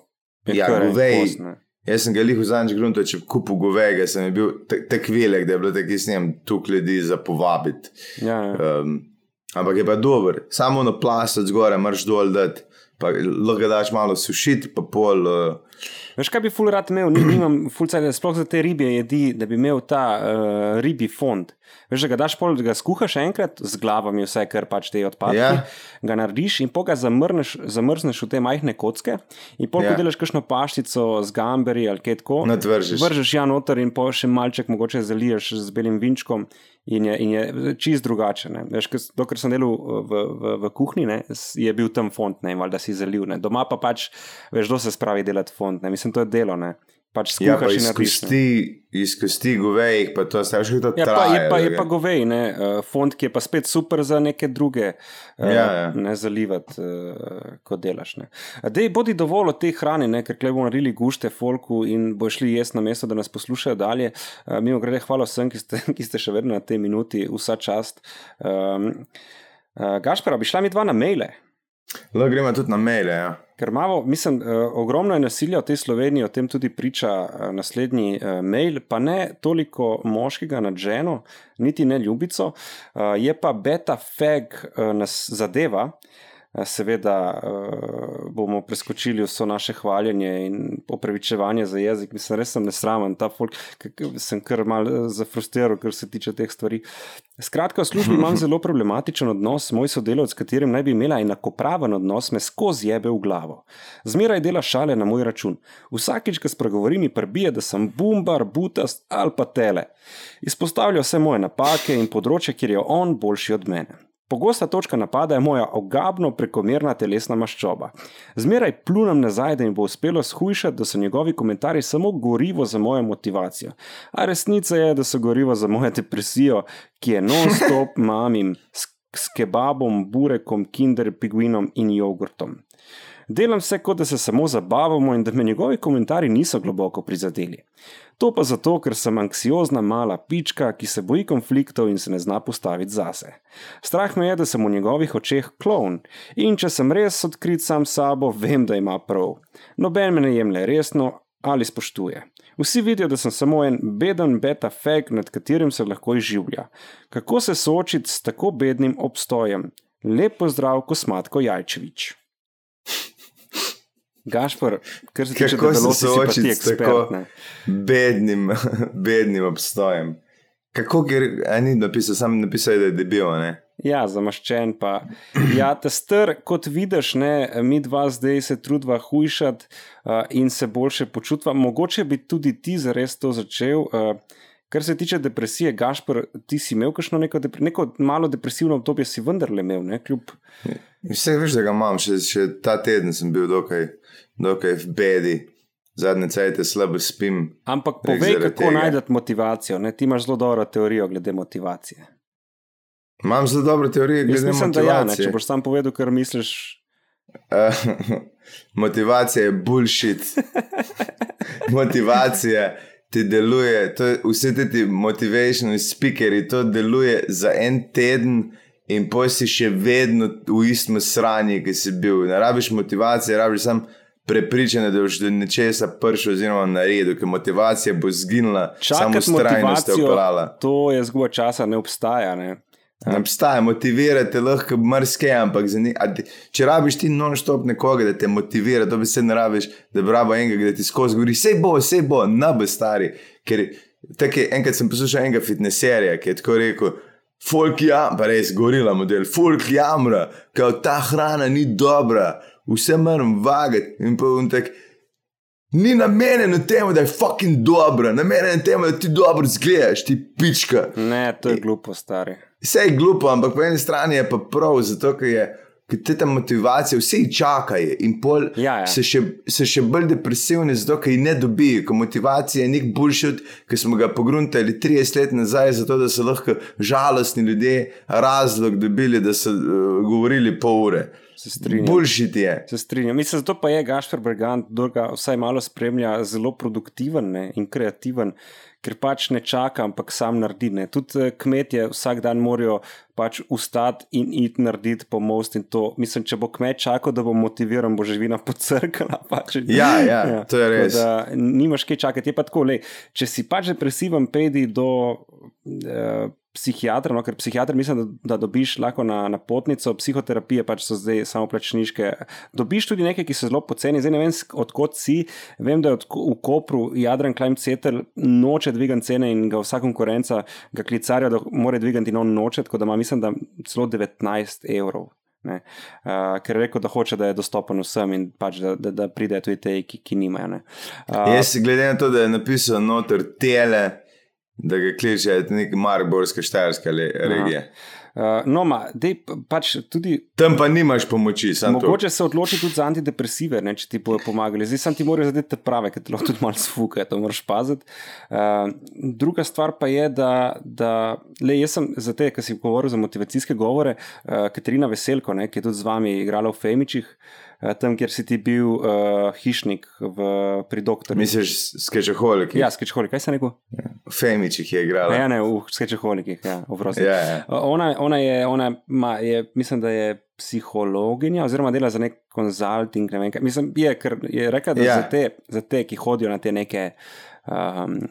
Ja, govej- kos, ne. Jaz sem ga lih v zadnjič grunto, če kupu govega, sem bil tako velik, da je bilo tako, jaz ne tuk ljudi za povabiti. Ja, ja. Um, ampak je pa dober, samo na plas od zgore, mrš dol dati, pa lahko daš malo sušiti, pa pol. Uh, Veš, kaj bi ful rad imel, Ni- nimam ful cajt, sploh za te ribje jedi, da bi imel ta uh, ribi fond. Veš, da ga daš pol, da ga skuhaš enkrat z glavami, vse kar pač te odpadke, Ja. ga narediš in pa ga zamrneš, zamrzneš v te majhne kocke in pol, Ja. ko delaš kakšno paštico z gamberi ali kaj tako, vržeš ja noter in pa še malček mogoče zaliješ z belim vinčkom. In je, in je čist drugače. ne. Veš, Dokler sem delal v, v, v kuhinji, je bil tam fond, ne, valjda si zaliv. Ne. Doma pa pač, veš, kdo se spravi delati fond. Ne. Mislim, to je delo. Ne. Pač ja, pa skuhaš in iz narediš. ne. kosti, iz kosti govejih, pa to staviš, kako to Ja, pa, je, pa, je pa govej, ne, uh, fond, ki je pa spet super za neke druge, uh, Ja, ja. ne zalivati, uh, ko delaš. Ne. A Dej, bodi dovolj te hrane, ne, ker bomo naredili gušte folku in bo šli jesti na mesto, da nas poslušajo dalje. Uh, Mimo grede, hvala vsem, ki ste, ki ste še vedno na tej minuti, vsa čast. Um, uh, Gašpara, bi šla mi dva na maile. Lahko gremo tudi na maile. Ja. Ker imamo, mislim, eh, ogromno je nasilja v tej Sloveniji, o tem tudi priča eh, naslednji eh, mail, pa ne toliko moškega nad ženo, niti ne ljubico, je pa beta fag zadeva. Eh, Seveda uh, bomo preskočili vso naše hvaljenje in opravičevanje za jezik. Mislim, res sem nesramen, ta folk, sem kar mal eh, zafrustriran, kar se tiče teh stvari. Skratka, v službi imam zelo problematičen odnos, moj sodelavec, s katerim naj bi imela enakopraven odnos, me skozi jebe v glavo. Zmeraj dela šale na moj račun. Vsakič, ko spregovori, mi prbije, da sem bumbar, butast ali pa tele. Izpostavlja vse moje napake in področje, kjer je on boljši od mene. Pogosta točka napada je moja ogabno prekomerna telesna maščoba. Zmeraj plunem nazaj, da mi bo uspelo shujšati, da so njegovi komentarji samo gorivo za mojo motivacijo. A resnica je, da so gorivo za mojo depresijo, ki je non-stop mamim s, s kebabom, burekom, kinder, pigvinom in jogurtom. Delam vse, kot da se samo zabavamo in da me njegovi komentarji niso globoko prizadeli. To pa zato, ker sem anksiozna mala pička, ki se boji konfliktov in se ne zna postaviti zase. Strah me je, da sem v njegovih očeh klovn in če sem res odkrit sam sabo, vem, da ima prav. Noben me ne jemlje resno ali spoštuje. Vsi vidijo, da sem samo en beden beta fag, nad katerim se lahko izživlja. Kako se soočiti s tako bednim obstojem? Lep pozdrav, kosmatko Jajčevič. Gašpor, kar se tiče Kako se soočiti s tako bednim, bednim obstojem? Kako, ker a ni napisal, sam napisal, je, da je debel, ne? Ja, zamaščen pa. Ja, ta str, kot vidiš, ne, mi dva zdaj se trudva hujšati uh, in se boljše počutva. Mogoče bi tudi ti zares to začel. Uh, kar se tiče depresije, Gašpor, ti si imel kakšno neko, depre, neko malo depresivno obdobje, si vendarle imel, ne, kljub. Vse veš, da ga imam, še, še ta teden sem bil dokaj, dokaj v bedi. Zadnje cajtke slabo spim. Ampak povej, kako najdete motivacijo. Ne? Ti imaš zelo dobro teorijo glede motivacije. Imam zelo dobro teorijo glede Mislim, motivacije. Da ja, ne, če boš sam povedal, kar misliš. Uh, motivacija je bullshit. motivacija ti deluje, to, vse ti motivational speakeri, to deluje za en teden. In poj si še vedno v istem sranju, ki si bil. Ne rabiš motivacije, rabiš samo prepričane, da boš do nečesa prišel, oziroma naredil, ker motivacija bo zginila, samo strajnost je uporala. To je zguba časa, ne obstaja. Ne? Ne obstaja, motivirate lahko mrske, ampak ni, če rabiš ti non-stop nekoga, da te motivira, to bi se ne rabiš, da bravo enega, da ti skozi govori, vse bo, vse bo, ne bo stari. Ker tako enkrat sem poslušal enega fitnesserja, ki je tako rekel. Folk jam, pa res gorila model, folk jamra, ker ta hrana ni dobra, vse moram vagati. In pa tak, ni namenjeno temu, da je fucking dobra, namenjeno temu, da ti dobro zgledaš, ti pička. Ne, to je glupo, stari. Vse je glupo, ampak po eni strani je pa prav, zato ker je. Ker te ta motivacija, vse jih čakajo, in pol ja, ja. Se, še, se še bolj depresivni, zato ker jih ne dobijo. Ker motivacija je nek bullshit, ki smo ga pogruntali 30 let nazaj, zato da so lahko žalostni ljudje razlog dobili, da so uh, govorili pol ure. Se strinjam. Bullshit je. Se strinjam. Mislim, zato pa je Gašpor Brigant, da ga vsaj malo spremlja, zelo produktiven ne, in kreativen. Ker pač ne čaka, ampak sam naredi. Ne. Tudi kmetje vsak dan morajo pač ustati in iti narediti pomost. Mislim, če bo kmet čakal, da bo motiviran, bo živina pocrkala. Pač. Ja, ja, ja, to je res. Da, nimaš kaj čakati. Je pa tako, le, če si pač depresiven, pejdi do. Uh, psihiatra, no, ker psihiatr mislim, da, da dobiš lahko na, na potnico, psihoterapije pač so zdaj samo plačniške. Dobiš tudi nekaj, ki so zelo poceni, zdaj ne vem, odkot si. Vem, da je od, v Kopru Jadran Klein Cetel noče dvigati cene in ga vsa konkurenca ga klicarja, da mora dvigati in on noče, tako da ima mislim, da celo 19 evrov. Uh, ker je rekel, da hoče, da je dostopen vsem in pač, da, da, da pridejo tudi te, ki, ki nimajo. Uh, Jaz, glede na to, da je napisal noter tele, da ga kliče nek marborske štajerske regije. Uh, no, ma, dej, pač tudi, Tam pa nimaš pomoči. Mogoče se odloči tudi za antidepresive, ne, če ti bodo pomagali. Zdaj sem ti moral zadeti te prave, ker ti lahko tudi malo sfuka, to moraš paziti. Uh, druga stvar pa je, da, da le, jaz sem za te, ki si govoril za motivacijske govore, uh, Katarina Veselko, ne, ki je tudi z vami igrala v Femičih. Tam, kjer si ti bil uh, hišnik v, pri doktorju. Misliš, skečeholik? Ja, skečeholik, kaj si rekel? Ja. Femičih je igrala. Ja, ne, v skečeholikih, ja, v prosti. Ja, ja. Ona, ona je, ona ma, je, mislim, da je psihologinja, oziroma dela za nek konzulting. Ne mislim, je, ker je rekla, da ja. za, te, za te, ki hodijo na te neke. Um,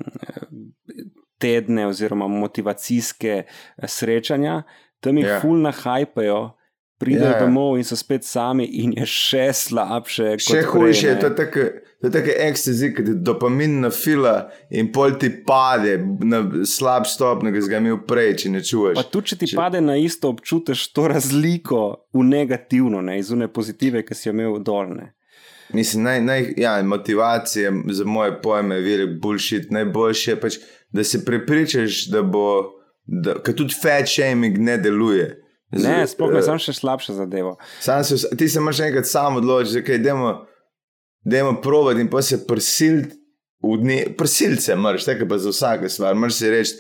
Tedne, oziroma motivacijske srečanja, tam jih yeah. fulna hajpajo, pridejo yeah. domov in so spet sami, in je še slabše. Še hujše je to tako, da je ekstazi, ki ti dopamin na fila in pol ti pade na slab stopnjo, ki si ga imel prej, če ne čuješ. Pa tudi, če ti če... pade na isto, občutiš to razliko v negativno, ne iz une pozitive, ki si jo imel dolne. Mislim, naj, naj, ja, motivacija za moje pojme je velik bullshit. Najboljše je pač, da se prepričaš, da bo, da, ker tudi fat shaming ne deluje. Ne, sploh ne, sem še slabša zadeva. Se, ti se moraš enkrat sam odločiti, da je demo provati in pa se prisiliti prisilce, moraš, tako pa za vsake stvar. Moraš si reči,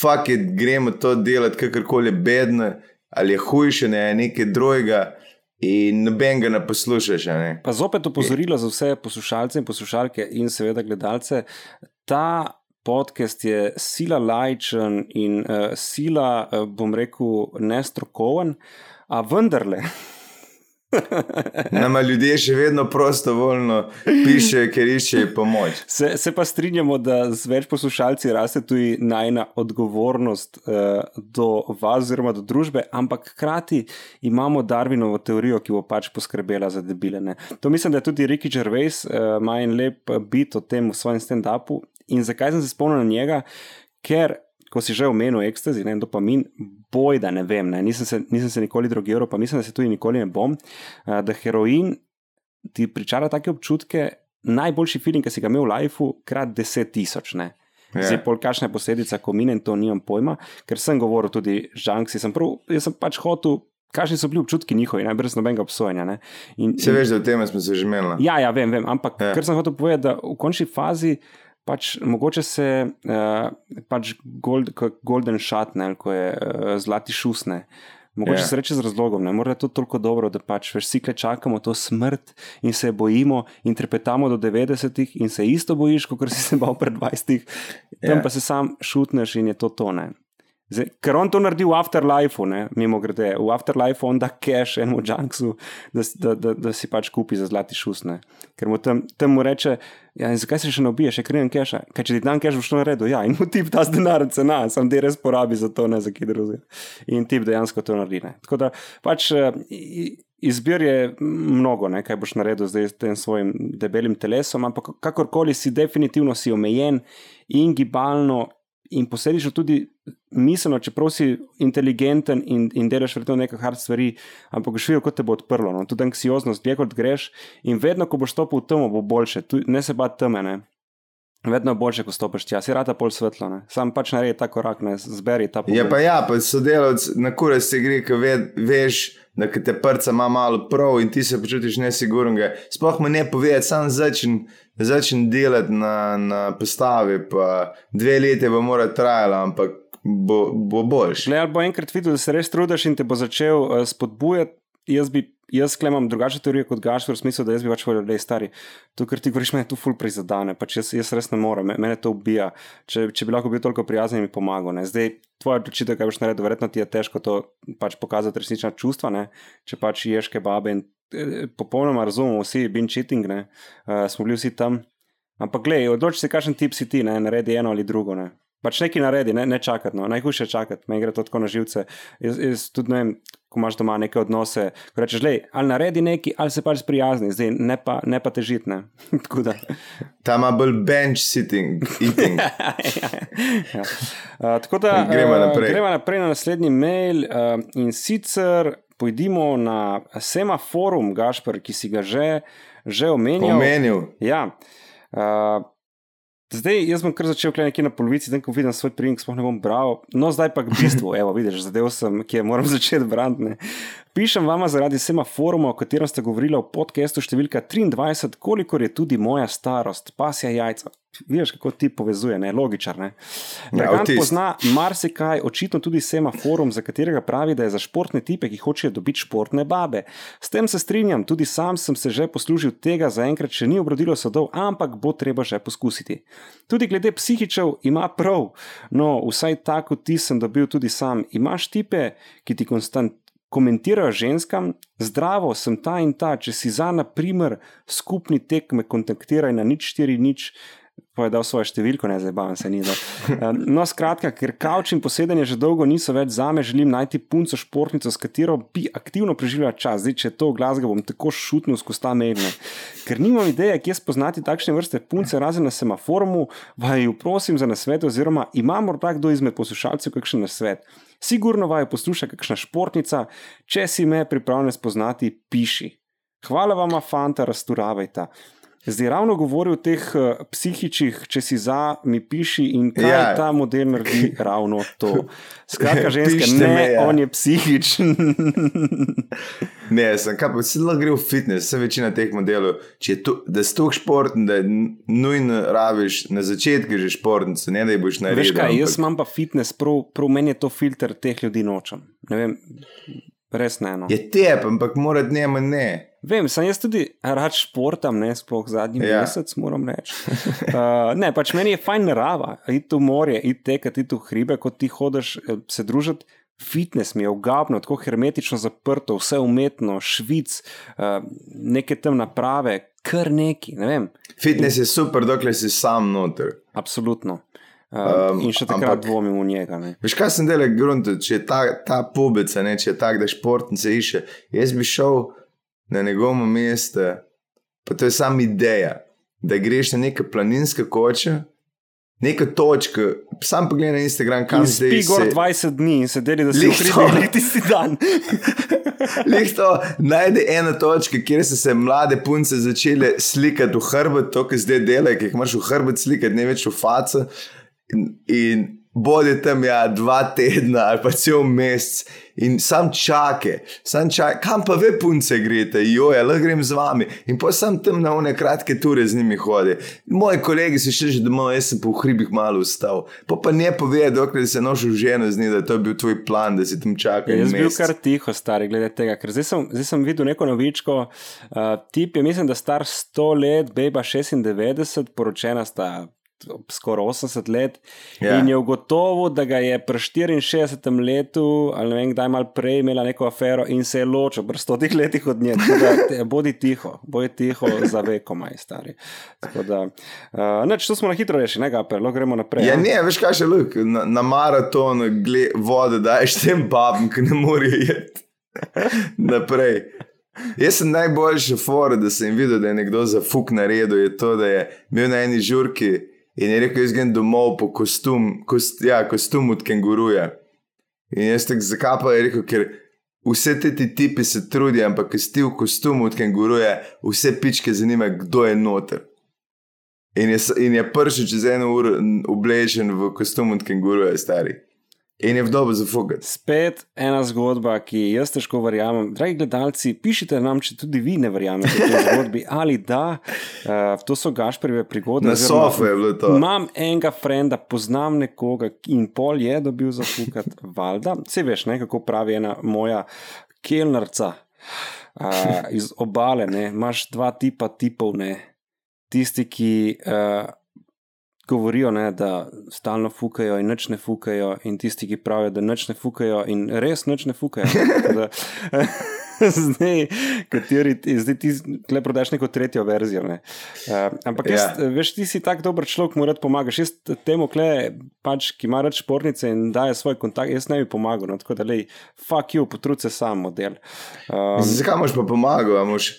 fuck it, gremo to delati, kakorkoli bedno, ali je hujše, ne, nekaj drugega. In noben ga ne poslušaš. Ne? Pa zopet opozorilo za vse poslušalce in poslušalke, in seveda gledalce. Ta podcast je sila lajčen in uh, sila, uh, bom rekel, nestrokoven, a vendarle. Nama ljudje še vedno prostovoljno pišejo, ker iščejo pomoč. Se, se pa strinjamo, da z več poslušalci raste tudi najna odgovornost uh, do vas, oziroma do družbe, ampak hkrati imamo Darwinovo teorijo, ki bo pač poskrbela za debile. Ne? To mislim, da je tudi Ricky Gervais uh, ima en lep bit o tem v svojem stand-upu. In zakaj sem se spomnil na njega? Ker ko si že omenil ekstazi, ne, dopamin, boj, da ne vem, ne, nisem, se, nisem se nikoli drogiral, pa mislim, da se tudi nikoli ne bom, da heroin ti pričara take občutke, najboljši film, ki si ga imel v lifeu, krat deset tisoč. Ne. Ja. Zdaj, pol kakšna je posledica, ko minem, to nimam pojma, ker sem govoril tudi Žanksi, sem, prav, jaz sem pač hotel. Kakšni so bili občutki njihovi, ne, brez nobenega obsojanja? Ne. In, Se veš, da o tem smo se že menili. Ja, ja, vem, vem. ampak ja. kar sem hotel povedati, da v končni fazi pač mogoče se uh, pač gold, je golden shot, ne, ali ko je uh, zlati šusne. Mogoče Ja. se reče z razlogom, ne more to toliko dobro, da pač veš, vsi čakamo to smrt in se bojimo in trepetamo do 90-ih in se isto bojiš, kot si se bal pred 20-ih, tam Ja. pa se sam šutneš in je to tone. Zdaj, ker on to naredi v Afterlifeu, ne, mimo grede, v Afterlifeu on da cash enemu junksu, da, da, da, da si pač kupi za zlati šusne. Ker mu tam, tam mu reče, ja, zakaj se še ne ubiješ, je kriven cache. Kaj če ti dan cache boš to naredil? Ja, in mu tip ta denar cena, sam ti res porabi za to, ne za kaj drugega. In tip dejansko to naredi. Ne. Tako da pač. eh, Izbir je mnogo, ne, kaj boš naredil zdaj s tem svojim debelim telesom, ampak kakorkoli si, definitivno si omejen in gibalno, in posledično tudi miselno, čeprav si inteligenten in, in delaš verjetno nekaj hard stvari, ampak boš videl, kot te bo odprlo. No. Tudi anksioznost, dlje kot greš, in vedno, ko boš stopil v temo, bo boljše. Tu, ne se bati teme. Ne. Vedno boljše, ko stopiš tja, si rata pol svetlo, ne. sam pač naredi ta korak, ne zberi ta pogled. pa ja, pa sodelavec na kure se gre, ko ve, veš, da te prca ima malo prav in ti se počutiš nesigurnega. Sploh mu ne povedati, sam začen, začen delati na, na postavi, pa dve leti bo mora trajala, ampak bo, bo boljš. Glej, ali bo enkrat videl, da se res trudiš in te bo začel uh, spodbujati. Jaz bi, jaz klemam drugačno teorijo kot Gašpor, v smislu, da jaz bi pač povedal, da je stari. To, kar ti govoriš, me tu ful prizadene, pač jaz, jaz res ne morem, me- mene to ubija. Če, če bi lahko bil toliko prijazen, mi pomagal. Ne. Zdaj, tvoja odločitev, kaj boš naredil, verjetno ti je težko to pač pokazati resnična čustva, ne. če pač ješ kebabe in eh, popolnoma razumemo, vsi bin cheating, ne. Uh, smo bili vsi tam. Ampak glej, odloči se, kakšen tip si ti, ne, naredi eno ali drugo. Ne. Pač nekaj naredi, ne, ne čakati. No. Najhujše je čakati, meni gre to tako na živce. Jaz, jaz tudi ne vem, ko imaš doma neke odnose, ko rečeš, lej, ali naredi nekaj, ali se pač sprijazni, zdaj ne pa, ne pa težiti. Ne. Tako da. Ta ima bolj bench sitting, eating. ja. uh, tako da Gremo uh, naprej. gremo naprej na naslednji mail uh, in sicer pojdimo na semaforum, Gašpr, ki si ga že, že omenjal. Omenil. Ja. Uh, zdaj, jaz bom kar začel nekje na polovici, da ko vidim svoj primek, sploh ne bom bral. No, zdaj pa k bistvu, evo, vidiš, zadev sem, ki je moram začeti brati. Pišem vama zaradi semaforuma, o katerem ste govorili v podkastu številka 23, kolikor je tudi moja starost, pasja jajca. Vidiš, kako ti povezuje, ne, logičar. Ne? Dragan avtist. pozna marsikaj, očitno tudi semaforum, za katerega pravi, da je za športne tipe, ki hočejo dobiti športne babe. S tem se strinjam, tudi sam sem se že poslužil tega, zaenkrat še ni obrodilo sadov, ampak bo treba že poskusiti. Tudi glede psihičev ima prav, no, vsaj tako ti sem dobil tudi sam. Imaš tipe, ki ti konstant. Komentirajo ženskam, zdravo sem ta in ta, če si za, na primer, skupni tek me kontaktiraj na nič 4 nič, pa je dal svojo številko, ne zabavam se ni. dal. Eh, No, skratka, ker kavč in posedanje že dolgo niso več za me, želim najti punco športnico, s katero bi aktivno preživljala čas. Zdaj, če to glasga, bom tako šutnil skozi ta megne. Ker nimam ideje, kje spoznati takšne vrste punce, razen na semaforumu, vaju prosim za nasvet, oziroma ima morda kdo izmed poslušalcev kakšen nasvet. Sigurno vaju posluša kakšna športnica, če si me pripravljene spoznati, piši. Hvala vam, fanta, razturavajta. Zdaj ravno govori o teh uh, psihičih, če si za, mi piši in kaj Ja. ta model naredi ravno to. Skratka, ženske, Pišite ne, me, ja. on je psihičen. Ne, sem kaj pa se lahko gre v fitness, vse večina teh modelov. Če to, da si tako športen, da nujno rabiš na začetku že športnice, ne da jih boš naredil. Veš kaj, jaz ampak- imam pa fitness, prav, prav meni je to filter teh ljudi nočem. Ne vem, res ne. No. Je tep, ampak mora dnevno ne. Vem, sem jaz tudi rad športam, ne sploh zadnji Ja. mesec, moram reči. Uh, ne, pač meni je fajn narava, iti v morje, iti tekat, iti v hribe, kot ti hodiš, eh, se družiti. Fitness mi je ugabno, tako hermetično zaprto, vse umetno, švic, uh, neke tam naprave, kar neki, ne vem. Fitness je super, dokler si sam noter. Absolutno. Uh, Um, in še takrat ampak- dvomim v njega. Ne. Veš, kaj sem delal, grunt, če je ta, ta pubica, ne, če je tak, da športnice išče. Jaz bi šel na njegovo mesto, pa to je samo ideja, da greš na neke planinske koče, neka točka, sam pogled na Instagram, kam In zdaj spi gor se- 20 dni in sedeli, da si to. ukrili tisti dan. Lih to najde ena točka, kjer so se mlade punce začele slikati v hrbet, to, kar zdaj delajo, ki jih moraš v hrbet slikati, ne več v face. In, in bodi tam ja, dva tedna ali pa cel mesec in sam čake, sam čake, kam pa ve punce greste, joje, lahko grem z vami. In pa sem tam na one kratke ture z njimi hodi. Moji kolegi so še že domov, jaz sem po hribih malo ustal. Pa pa ne pove, dokler se nošil ženo z njim, da to je bil tvoj plan, da si tam čakal. Ja, Jaz en bil kar tiho, stari, glede tega, ker zdaj sem, zdaj sem videl neko novičko. Uh, tip je, mislim, da star 100 let, beba 96, poročena sta skoraj 80 let. Ja. In je ugotovil, da ga je pri 64 letu, ali ne vem, kdaj malo prej imela neko afero in se je ločil pri 100 letih od nje. Da, te- Bodi tiho, bodi tiho za veko, maj stari. Tako da, uh, neč, to smo na hitro rešili, ne ga, lahko gremo naprej. Ja, ne, veš kaj še luk, na, na maratonu gle, vode daješ tem babam, ki ne morejo jeti naprej. Jaz sem najboljši for, da sem videl, da je nekdo za fuk naredil, je to, da je bil na eni žurki in je rekel, jaz grem domov po kostum, kost, ja, kostum od kenguruja. In jaz tako zakaj pa je rekel, ker vse te ti tipi se trudijo, ampak ko si ti v kostumu od kenguruja, vse pičke zanima, kdo je noter. In je, in je prišel čez eno uro n- oblečen v kostum od kenguruja, stari. In je vdobo zafugati. Spet ena zgodba, ki jaz težko verjamem. Dragi gledalci, pišite nam, če tudi vi ne verjamete v tej zgodbi ali da. Uh, to so gašpreve prigode. Na sofu je bilo to. Imam enega frenda, poznam nekoga in pol je dobil za fukat, valjda. Vse veš, ne, kako pravi ena moja kelnarca uh, iz obale. Ne. Imaš dva tipa tipov, ne. tisti, ki. Uh, Govorijo, ne, da stalno fukajo in nič ne fukajo, in tisti, ki pravijo, da nič ne fukajo in res nič ne fukajo. Tako Da, zdaj, kateri, zdaj ti le prodaš neko tretjo verzijo. Ne. Uh, ampak, jaz, Ja. veš, ti si tak dober človek, mu rad pomagaš. Jaz temu, kle, pač, ki ima rad športnice in daje svoj kontakt, jaz ne bi pomagal. No, tako da, lej, fuck you, potrud se sam model. Um, Zakaj moš pa pomagal, moš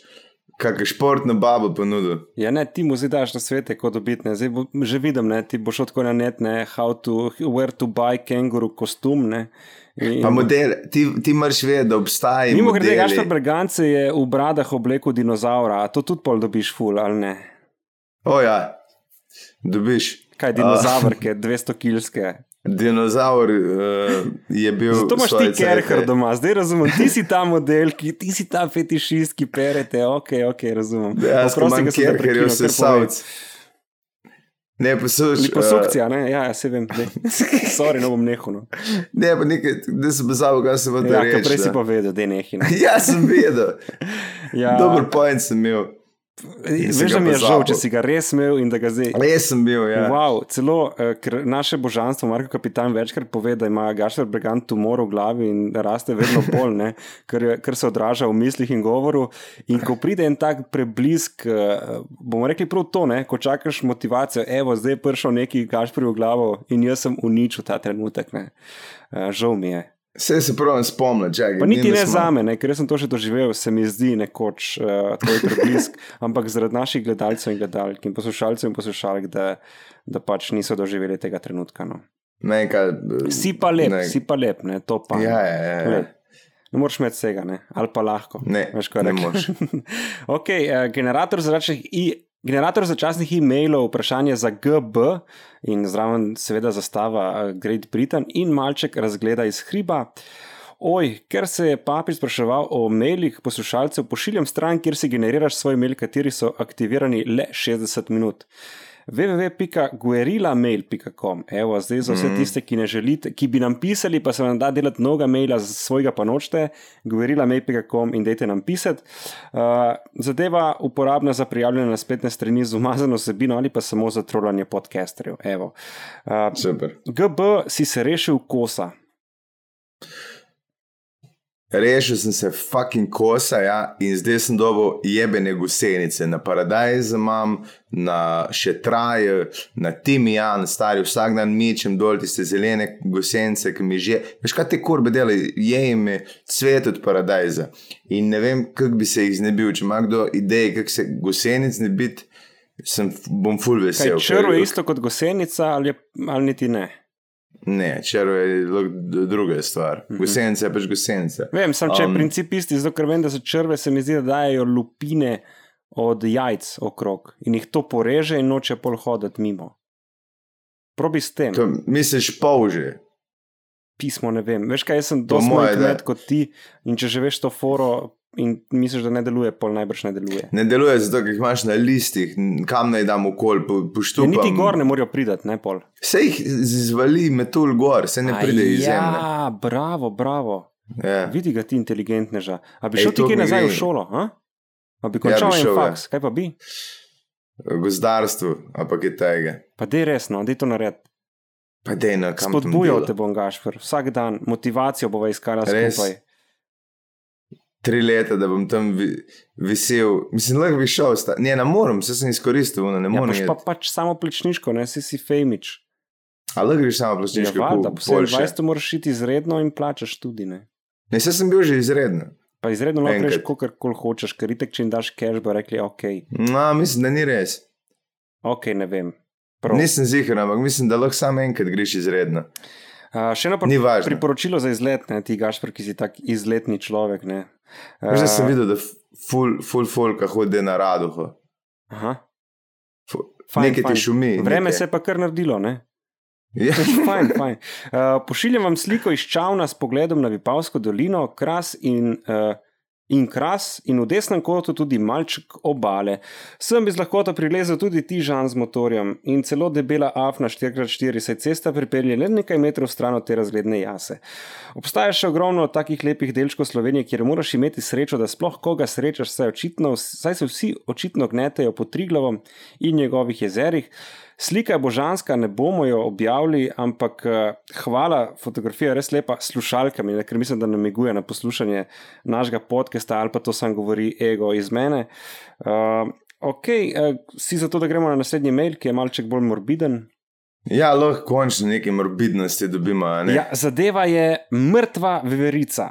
kakšno športno babo ponudil? Ja, ne, ti mu zdaj daš na svete, kot dobiti. ne. Zdaj bo, že vidim, ne, ti boš odkud na net, ne, how to, where to buy kenguru kostum. Ne, in, Pa model, ti, ti moraš vedeti, da obstaja. Mimo grede. Gašpar Brgance je v bradah oblekel dinozaura, a to tudi pol dobiš ful, ali ne? O ja, dobiš. Kaj dinozaur, ki je 200 kilske. Dinozaur uh, je bil. Zato imaš ti cajte- doma, zdaj razumem, ti si ta model, ki, ti si ta fetišist, ki perete, ok, ok, razumem. Ja, Oprosti, skoro ker sem te kerher je prekinil, vse kar povej. savc. Ne, poslušaj. Liposukcija, ne, ja, ja, se vem, ne. sorry, no bom nehal. No. Uh, ne, pa nekaj, da sem bezal, kaj se bo Ja, reči. ker prej si da. pa vedel, da je nehino. Ja, sem vedel. Ja, Dober point sem imel. Veš, da mi je žal, če si ga res imel in da ga zdaj. Res sem bil, ja. Wow, celo, ker naše božanstvo, Marko Kapitan, večkrat pove, da ima Gašer Bregant tumor v glavi in da raste vedno bolj, ne, ker, ker se odraža v mislih in govoru. In ko pride en tak preblisk, eh, bomo rekli prav to, ne, ko čakaš motivacijo, evo, zdaj je prišel neki Gašper v glavo in jaz sem uničil ta trenutek. Ne. Eh, Žal mi je. Vse se pravim spomniti, čakaj. Pa niti ni, ne za me, ne, ker sem to že doživel, se mi zdi nekoč uh, tvoj preblisk, ampak zaradi naših gledalcev in gledalk in poslušalcev in poslušalk, da, da pač niso doživeli tega trenutka. No. Ne, kaj, Si pa lep, ne. si pa lep, ne, to pa. Ja, ja, ja. Glej, Ne moreš imeti vsega, ne? ali pa lahko. Ne, Veš, ne moreš. okay, uh, generator začasnih i- Generator začasnih e-mailov, vprašanje za GB in zraven seveda zastava eh, Great Britain in malček razgleda iz hriba. Oj, ker se je papi spraševal o mailih poslušalcev, pošiljam stran, kjer si generiraš svoj mail, kateri so aktivirani le 60 minut. www.guerilamail.com. Evo, zdaj za vse tiste, ki ne želite, ki bi nam pisali, pa se vam da delati mnoga maila, z svojega pa nočete, guerilamail.com in dajte nam pisati. Uh, zadeva uporabna za prijavljanje na spletne strani z umazano vsebino ali pa samo za trolanje podcasterjev. Evo. Uh, Super. GB si se rešil kosa. Rešil sem se fucking kosa ja, in zdaj sem dobil jebene gusenice. Na paradajzu imam, na šetraje, na timijan, stari vsak dan mičem dol tiste zelene gusenice, ki mi že. Veš kaj te kurbe delajo, je jim cvet od paradajza. In ne vem, kako bi se jih znebil, če ima kdo ideje, kako se gusenic znebiti. sem, bom full vesel. je ker- isto kot gosenica ali, ali niti ne. Ne, črv je druga stvar. Mhm. Gosenica je pač gosenica. Vem, sam če je Um, princip isti, zato ker vem, da so črve, se mi zdi, da dajo lupine od jajc okrog in jih to poreže in noče pol hoditi mimo. Probi s tem, To misliš polže. pismo ne vem. Veš kaj, jaz sem dosti manj kmet kot ti in če že veš to foro in misliš, da ne deluje, pol najbrž ne deluje. Ne deluje zato, ker jih imaš na listih, kam naj dam okol, po, Ja, poštupam. niti gor ne morajo priti, ne pol. Vse jih zvali metul gor, se ne pride iz zemlje. Ja, bravo, bravo. Ja. Vidi ga ti inteligentneža. A bi Ej, šel ti kaj nazaj v gre. šolo? A, a bi Ja, končal bi en šel, ja. faks, kaj pa bi? Gozdarstvo, ampak je tega. Pa dej resno, dej to narediti. Pa dej na kam tam Spodbujal te bom, Gašpr, vsak dan, motivacijo bova iskala Res? skupaj. Tri leta, da bom tam vi, visel. Mislim, lahko bi šel, sta... ne, ne morem, vse sem izkoristil, ono, ne Ja, morem. pač pa pač samo plečniško, ne si si fejmič. A lahko greš samo Ja, plačniško, valjda, po boljše. 27 moraš iti izredno in plačaš tudi. Ne? Ne, saj sem bil že izreden. Pa izredno lahko greš, kolikor kol hočeš, ker itek, če jim daš cash, bo rekli, ok, No, mislim, da ni res. ok, ne vem. Prav. Nisem ziger, ampak mislim, da lahko samo enkrat greš izredno. Uh, še eno priporočilo za izlet, ne, ti Gašpr, ki si tak izletni človek. Ne. Uh, Že sem videl, da ful, ful folka hodi na raduho. Aha, Ful- Fajn, Nekaj fajn. ti šumi. vreme nekaj. se je pa kar naredilo. Ne? Ja. fajn, fajn. Uh, pošiljam vam sliko iz Čavna s pogledom na Vipavsko dolino, kras in, uh, in kras, in v desnem kotu tudi malček obale. Sem bi z lahkoto prilezel tudi ti žan z motorjem in celo debela afna 4x4, saj cesta pripelje le nekaj metrov stran od te razgledne jase. Obstaja še ogromno takih lepih delčkov Slovenije, kjer moraš imeti srečo, da sploh koga srečaš, saj, očitno, saj se vsi očitno gnetejo po Triglavom in njegovih jezerih. Slika je božanska, ne bomo jo objavili, ampak eh, hvala, fotografija je res lepa s slušalkami, ne, ker mislim, da namiguje na poslušanje našega podcasta ali pa to sam govori ego iz mene. Uh, ok, uh, si zato, da gremo na naslednji mail, ki je malček bolj morbiden. ja, lahko končno nekaj morbidnosti dobimo. Ne? Ja, zadeva je mrtva veverica.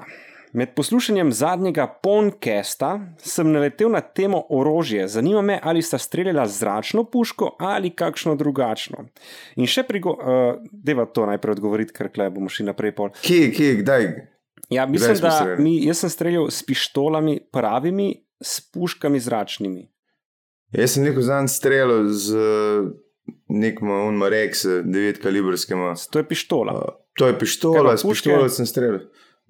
Med poslušanjem zadnjega podcasta sem naletel na temo orožje. Zanima me, ali sta streljala zračno puško ali kakšno drugačno. In še prigo, uh, deva to najprej odgovoriti, ker klej bomo šli naprej. Pol. Kje, kje, kdaj? Ja, mislim, smo da mi, jaz sem streljal s pištolami, pravimi, s puškami zračnimi. Jaz sem neko zanj streljal z uh, nekim Unmarex, 9 kalibrskima. To je pištola. Uh, to je pištola, s puške? pištolo sem streljal.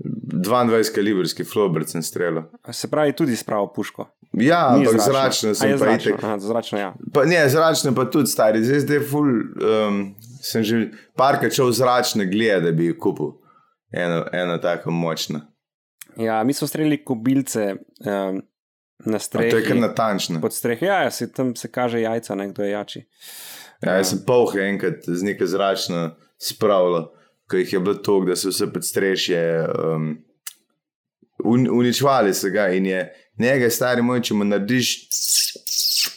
22 kalibrski flobert sem streljal. Se pravi, tudi s pravo puško. Ja, Ni ampak zračno. zračno A sem zračno. Aha, zračno, ja. Pa, ne, zračno pa tudi stari, zdaj, zdaj ful, um, sem že parkrat šel zračne glede, da bi kupil. Eno, eno tako močno. ja, mi smo streljali kobilce um, na A strehi. To je kar natančno. Pod streho, ja, ja se, tam se kaže jajca, ne, kdo je jači. Ja, jaz sem polhe enkrat z neke zračno spravljal, ko jih je bilo toliko, da so vse podstrešje um, un, uničvali se ga in je njega, stari moj, če mu narediš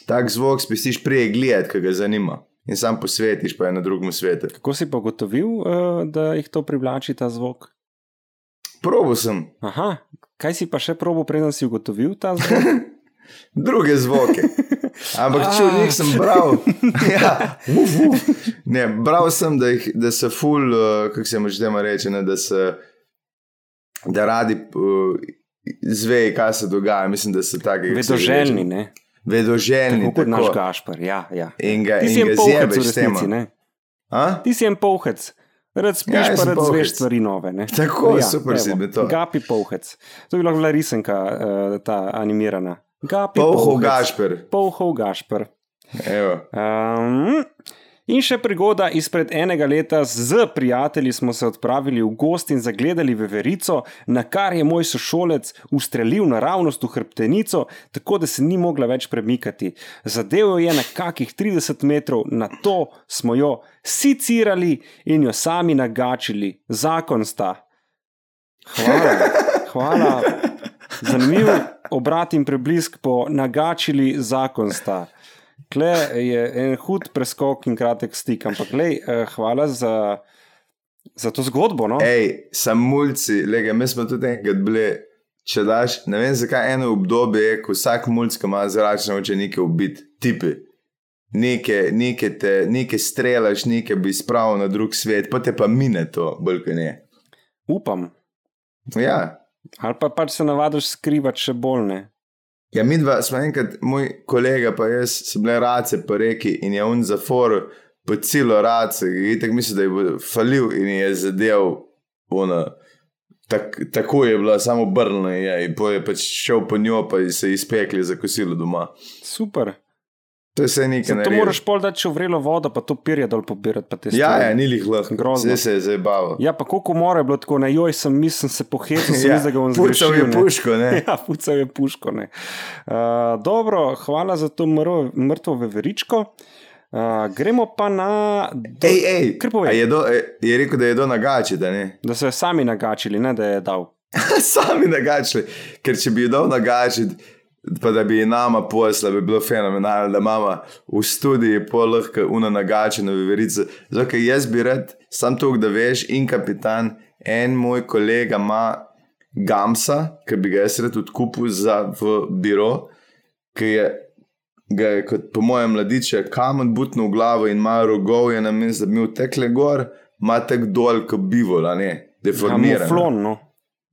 tak zvok, spestiš prej gled, ki ga zanima. In sam posvetiš pa je na drugem svetu. Kako si pa gotovil, uh, da jih to privlači ta zvok? Probo sem Aha, kaj si pa še probo, preden si ugotovil ta zvok? druge zvoke. Ampak Ah. če v njih sem bral, ja, uf, uf. Ne, bral sem, da, jih, da so ful, uh, kako se mu že temu reče, ne, da se da radi uh, zvejo, kaj se dogaja. Mislim, da so taki se Vedoželjni, ne? Vedoželjni. Tako kot naš tako. Gašpar, ja. ja. In ga, Ti si en ga povhec v resnici, ne? A? Ti si en povhec. Rad spiš, Ja, ja, jaz pa rad povhec. zveš stvari nove. Ne? Tako, super si mi to. Gapi povhec. To bi lahko bila risanka, uh, ta animirana. Gapi Polhov. Gašper. Polhov Gašpar. Evo. Um, in še prigoda izpred enega leta z prijatelji smo se odpravili v gost in zagledali veverico, na kar je moj sošolec ustrelil naravnost v hrbtenico, tako da se ni mogla več premikati. Zadev jo je na kakih 30 metrov, na to smo jo sicirali in jo sami nagačili. Zakon sta. Hvala, hvala. Zanimiv obrat in preblisk po nagačili zakon sta. Kle je en hud preskok in kratek stik, ampak lej, eh, hvala za, za to zgodbo. No? Ej, samulci, lega, mi smo tudi enkrat bili. Če daš, ne vem zakaj eno obdobje, je, ko vsak mulj, ki ima zračne oči, nekaj ubiti, tipi. Nekaj, nekaj, te, nekaj strelaš, nekaj bi spravil na drug svet, pa te pa mine to, bolj kot ne. Upam. Ja, Ali pa pač se navadiš skrivati še bolj ne. Ja, mi dva smo enkrat, moj kolega pa jaz, so bile race po reki in je on zafor, po celo race, in tako mislim, da je bil falil in je zadev, ona, tak, tako je bila, samo brnila je in je pač šel po njo, pa je se izpekli za kosilo doma. Super. To je vse nekaj Zato moraš pol dati še vrelo vodo, pa to pirje dol pobirati. Ja, ja, ni lih lahko, Grozno. zdaj se je zabaval. Ja, pa koliko mora je bilo tako, na joj sem, mislim, se pohecel, sem ja, da ga bom pucal zgrešil. je ne. puško, ne. Ja, pucal je puško. ne. Uh, dobro, hvala za to mrvo, mrtvo veveričko. Uh, gremo pa na. Do, Ej, ej, je, do, je rekel, da je do nagači, da ne. Da so jo sami nagačili, ne da je dal. Sami nagačili, ker če bi jo dal nagačiti, pa da bi nama posla, bi bilo fenomenalno, da imamo v studiji pol lahko una nagačena veverica. Zato, ker jaz bi rad, sam to, da veš, in kapitan, en moj kolega ima Gamsa, ki bi ga jaz rad odkupil za v biro, ki je. Ga je kot po mojem mladiče kamen butno v glavo in ima rogov, je na mestu, da bi mu tekle gor, ima tek dol, kot bivola, ne, deformiran. Muflon, no.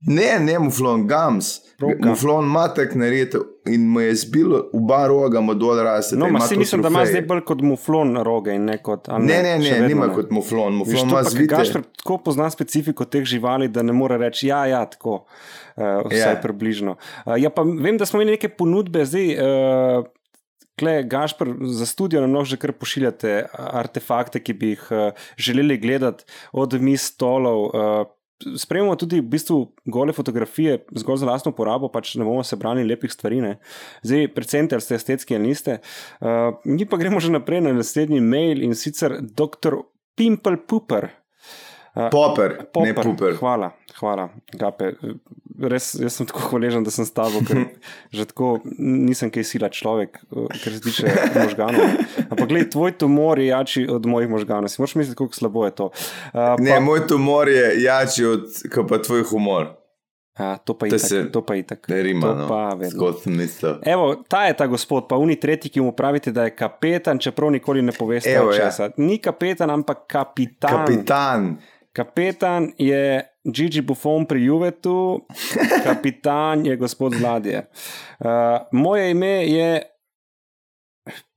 Ne, ne muflon, gams. Roka. Muflon ima tak nareditev in mu je zbilo oba roga, mu dol raste. No, ma ima si mislim, da ima zdaj bolj kot muflon roge in ne kot. Ne, ne, še ne, vedno nima ne. kot muflon. Muflon ima pa zvite. Gašper tako pozna specifiko teh živali, da ne more reči, ja, ja, tako, uh, vsaj Ja. yeah. približno. Uh, ja, pa vem, da smo imeli neke ponudbe, zdaj, uh, kle, Gašper, za studio nam lahko že kar pošiljate artefakte, ki bi jih uh, želeli gledati, od mis stolov. Uh, Spremljamo tudi v bistvu gole fotografije, zgolj za lastno porabo, pač ne bomo se brali lepih stvari. Ne. Zdaj, predvsem, ali ste estetski ali niste. Uh, mi pa gremo že naprej na naslednji mail in sicer dr. Pimple Pooper. Popper, ne Popper. puper. Hvala, hvala, Gape. Res, jaz sem tako hvaležen, da sem s tabo, ker že tako nisem kaj sila človek, eh, kar se tiče možganov. Ampak, gledaj, tvoj tumor je jači od mojih možganov. Si moraš misliti, kako slabo je to. Uh, Ne, moj tumor je jači od pa tvoj humor. a, to pa je se- To pa je itak. Ne rima, To no. pa. Evo, ta je ta gospod, pa uni tretji, ki mu pravite, da je kapetan, čeprav nikoli ne poveste, Evo, ja. česa. Ni kapetan, ampak kapitan. Kapitan. Kapetan je Gigi Buffon pri Juvetu, kapitan je gospod Vladje. Uh, moje ime je.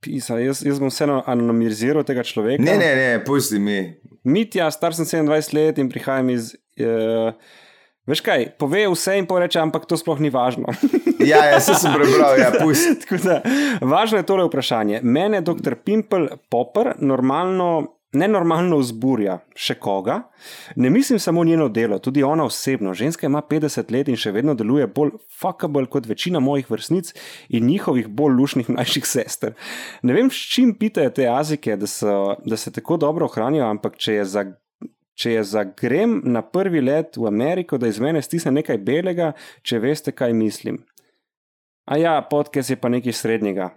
Pisa, jaz, jaz bom vseeno anonimiziral tega človeka. Ne, ne, ne, pusti mi. Mitja, star sem 27 let in prihajam iz. Uh, veš kaj, pove vse in poreče, ampak to sploh ni važno. Ja, ja, se sem prebral, ja, pusti. Tako da, važno je tole vprašanje. Mene dr. Pimple Popper normalno. Nenormalno vzburja še koga. Ne mislim samo njeno delo, tudi ona osebno. Ženska ima 50 let in še vedno deluje bolj fuckable kot večina mojih vrstnic in njihovih bolj lušnih mlajših sester. Ne vem, s čim pitajo te azike, da, so, da se tako dobro ohranijo, ampak če je za. Če je za grem na prvi let v Ameriko, da iz mene stisne nekaj belega, če veste, kaj mislim. A ja, podcast je pa nekaj srednjega.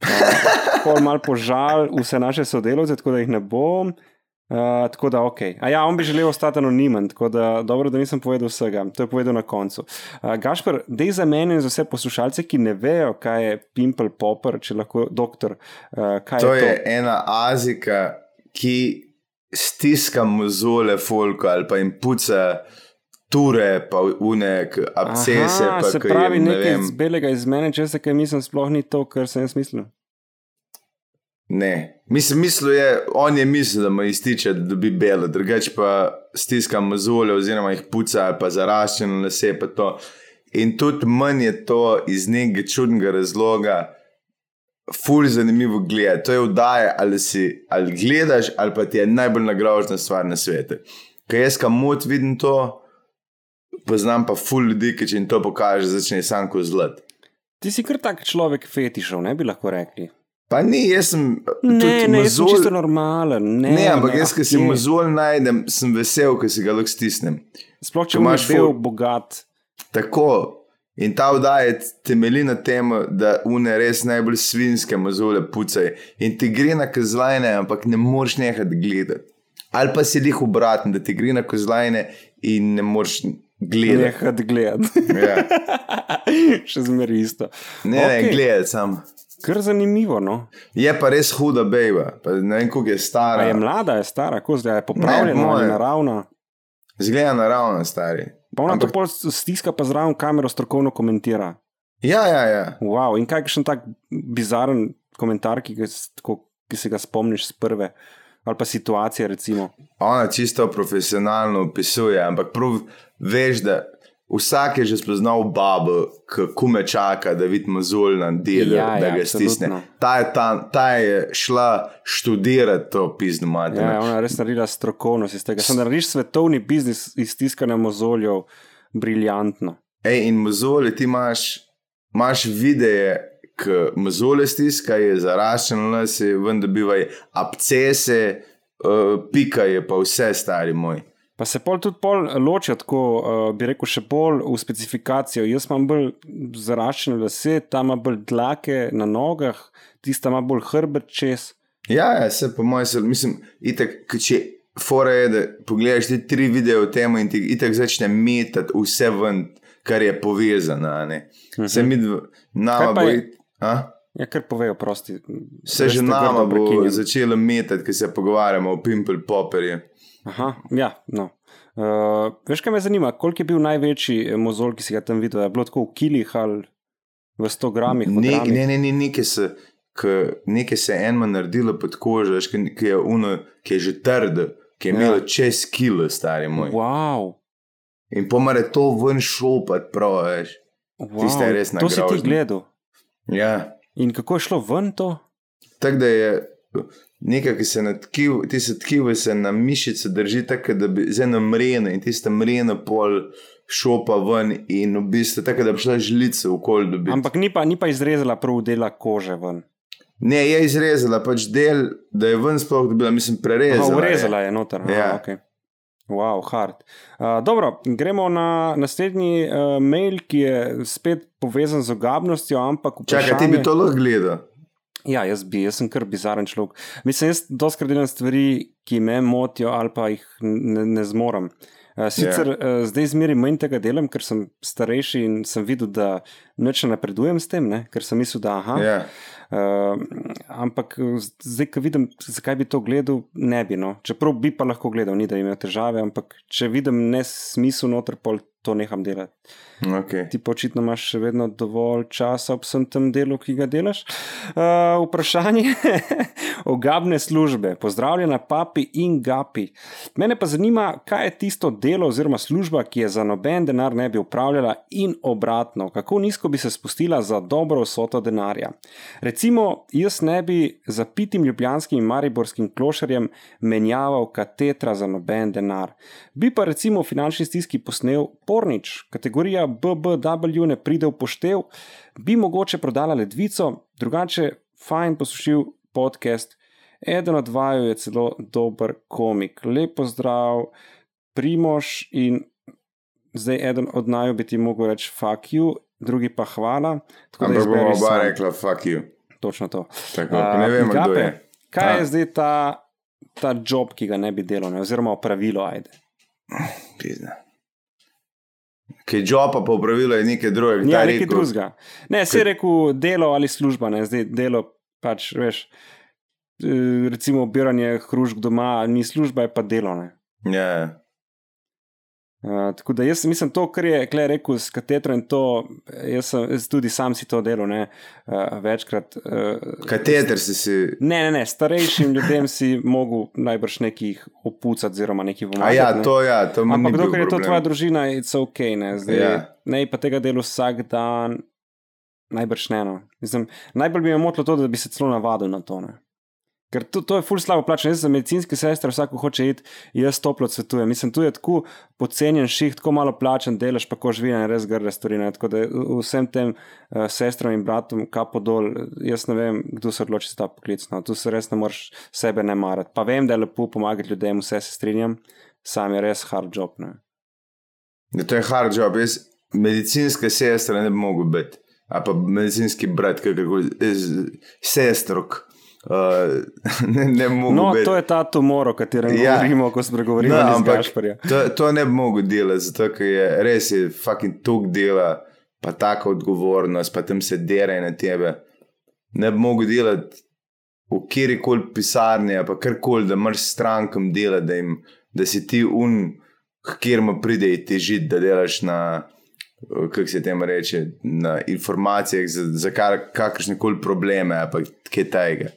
Pol mal požal vse naše sodelavce, tako da jih ne bom. Uh, tako da, ok. A ja, on bi želel ostati anonimen, tako da dobro, da nisem povedal vsega. To je povedal na koncu. Uh, Gašpr, dej za mene in za vse poslušalce, ki ne vejo, kaj je Pimple Popper, če lahko doktor. Uh, To je je to? ena azika, ki stiska mozole folka ali pa jim puca ture, pa unek abscese. Aha, pa se pravi, jim, ne nekaj vem, iz belega iz mene, če se kaj mislim, sploh ni to, kar sem jaz mislil. Ne, mislim, mislil je, on je mislil, da mu iztiče, da dobi belo, drugače pa stiska mozole, oziroma jih puca ali pa zaraščeno lase. Pa to. In tudi manj je to iz nekega čudnega razloga, ful zanimivo gledati. To je vdaje, ali si ali gledaš, ali pa ti je najbolj nagrožna stvar na svetu. Ker jaz kamot vidim to, poznam pa ful ljudi, ki če jim to pokaže, začne sanko zlat. Ti si kar tak človek fetišov, ne bi lahko rekli. Pa ni, jaz sem Ne, ne, jaz sem čisto normalen. Ne, Ne, ampak ne, jaz, ki ah, si je. mozol najdem, sem vesel, ker si ga lahko stisnem. Sploh če imaš bil ful- bogat. Tako. In ta vdaja temelji na tem, da une res najbolj svinske mozole pucajo. In ti gre na kozlajne, ampak ne moreš nehati gledati. Ali pa si jih obratno, da ti gre na kozlajne in ne moreš gledati. Nehati gledati. Ja. Še zmeraj isto. Ne, okay. ne, gledati sam. Kar zanimivo. No. Je pa res huda bejba, pa ne vem, koliko je stara. A je mlada, je stara, kako zdaj je popravljena, Ne, naravna. Zgleda naravno, stari. Pa ona Ampak- to pol stiska, pa zraven kamero strokovno komentira. Ja, ja, ja. Wow. In kakšen tak bizaren komentar, ki, ga, ki se ga spomniš z prve, ali pa situacije, recimo. Ona čisto profesionalno opisuje, ampak prav veš, da vsak je že spoznal babo, kako me čaka, da vidi mozolj na delu, Ja, da ja, ga stisne. absolutno. Ta je, ta, ta je šla študirati to pizdo mater. Ja, ona je res naredila strokovnost iz tega. Sam narediš svetovni biznis iz tiskanja mozoljev, briljantno. Ej, in mozolje ti imaš, imaš videe, ki mozolje stiska, je zaraščen, lase, ven dobivaj abcese, uh, pika je pa vse, stari moj. Pa se pol tudi pol ločijo, tako uh, bi rekel, še bolj v specifikacijo. Jaz imam bolj zaraščene lase, ta ima bolj dlake na nogah, tista ima bolj hrbet čez. Ja, ja se po mojem, se- mislim, itak, k- če fora je, da pogledaš ti tri videe o tem in ti itak začne metati vse ven, kar je povezano. a ne. Se mi, dv- nama Kaj pa bo, je- it- a? Ja, kar povejo, prosti. se Res že nama bo prekinjam. začelo metati, ki se pogovarjamo o pimple popperju. Aha, ja, no. Uh, veš, kaj me zanima, koliko je bil največji eh, mozolj, ki si ga tam videl? Je bilo tako v kilih ali v 100 gramih? Ne, ne, ne, ne, nekaj se, k- nekaj se je enma naredilo pod kožo, ki, ki, je uno, ki je že trdo, ki je Ja. imelo čez kilo, stari moj. Wow, In pomare to ven šopat, prav, veš. wow. Tista je res To si ti gledal. Ja. In kako je šlo ven to? Tako da je nekaj, ki se na tkivu, ti se na mišice drži, tako da bi zdaj na mreno in tista mrena pol šopa ven in v bistvu tako, da bi šla žlica v kol dobiti. Ampak ni pa, ni pa izrezala prav dela kože ven. Ne, je izrezala pač del, da je ven sploh dobila, mislim, prerezala. Aha, je. urezala je noter. Aha, Ja. okay. Wow, hard. Uh, dobro, gremo na naslednji uh, mail, ki je spet povezan z ogabnostjo, ampak Čakaj, ti bi to lahko gledal. Ja, jaz bi, jaz sem kar bizaren človek. Mislim, jaz doskrat delam stvari, ki me motijo ali pa jih ne, ne zmorem. Uh, sicer yeah. uh, zdaj zmeri manj tega delam, ker sem starejši in sem videl, da neč ne napredujem s tem, ne? ker sem mislil, da aha. Ja. Uh, ampak zdaj, ko vidim, zakaj bi to gledal, ne bi. No. Čeprav bi pa lahko gledal, ni da imam težave, ampak če vidim nesmisel noter, pol to neham delati. Okay. Ti pa očitno imaš še vedno dovolj časa ob vsem tem delu, ki ga delaš. Uh, vprašanje ogabne službe. Pozdravljena, papi in gapi. Mene pa zanima, kaj je tisto delo oziroma služba, ki je za noben denar ne bi upravljala in obratno, kako nizko bi se spustila za dobro vsoto denarja. Recimo, jaz ne bi za pitim ljubljanskim in mariborskim klošarjem menjaval katetra za noben denar. Bi pa recimo v finančni stiski posnel pornič, kategorija BBW ne pride v poštev, bi mogoče prodala ledvico, drugače fajn posušil podcast. Eden od vaju je celo dober komik. Lepo zdrav, primož in zdaj eden od naju bi ti mogel reči fuck you, drugi pa hvala. Ampak bomo oba rekla, fuck you. Točno to. Tako, ne vemo, kdo je. Kaj A. je zdaj ta, ta job, ki ga ne bi delal, ne? oziroma opravilo, ajde. Pizda. Kaj jopa po pravilu je nekaj drugega. Ja, nekaj rekel- drugega. Ne, se je rekel delo ali služba, ne, zdaj delo pač, veš, eh, recimo obiranje hrušk doma, ni služba, je pa delo. Ne. Ja, Uh, tako da jaz mislim, to, kar je Klej rekel s katetrom, in to, jaz, sem, jaz tudi sam si to delal, ne, uh, večkrat. Uh, kateter si si. Ne, ne, ne, starejšim ljudem si mogel najbrž nekih opucati, oziroma nekih A pomagati. ja, ne. to ja, to ni Ampak dokler je to tvoja družina, je to ok, ne, zdaj, Ja. ne pa tega dela vsak dan, najbrž ne. No. Mislim, najbolj bi me motilo to, da bi se celo navadil na to. Ne. Ker to, to je ful slabo plačano. Jaz za medicinske sestre vsako hoče iti, jaz toplo svetujem. Mislim, tu je tako pocenjen ših, tako malo plačen, delaš pa ko živina in res grde stvari. Ne. Tako da vsem tem uh, sestram in bratom kapo dol, jaz ne vem, kdo se odloči za ta poklic. No. Tu se res ne moreš sebe ne marati. Pa vem, da je lepo pomagati ljudem, vse se strinjam, sam je res hard job. Ne. Ja, to je hard job. Jaz medicinska sestra ne bi mogel biti. A pa medicinski brat, kako sestrok. Uh, ne, ne No, biti. to je ta tumor, o katerem ja. Govorimo, ko spregovorimo No, no, ampak Gašparja. to, to ne bi mogel delati, zato ker je res je fucking tok dela, pa taka odgovornost, pa tam se dere na tebe. ne bi mogel delati v kjerkoli pisarni, pa karkoli, da imaš strankam dela, da, jim, da si ti un, kjer mu pride težiti, da delaš na. Kako se temu reče, na informacijah, za, za kakršne koli probleme, pa kaj tega.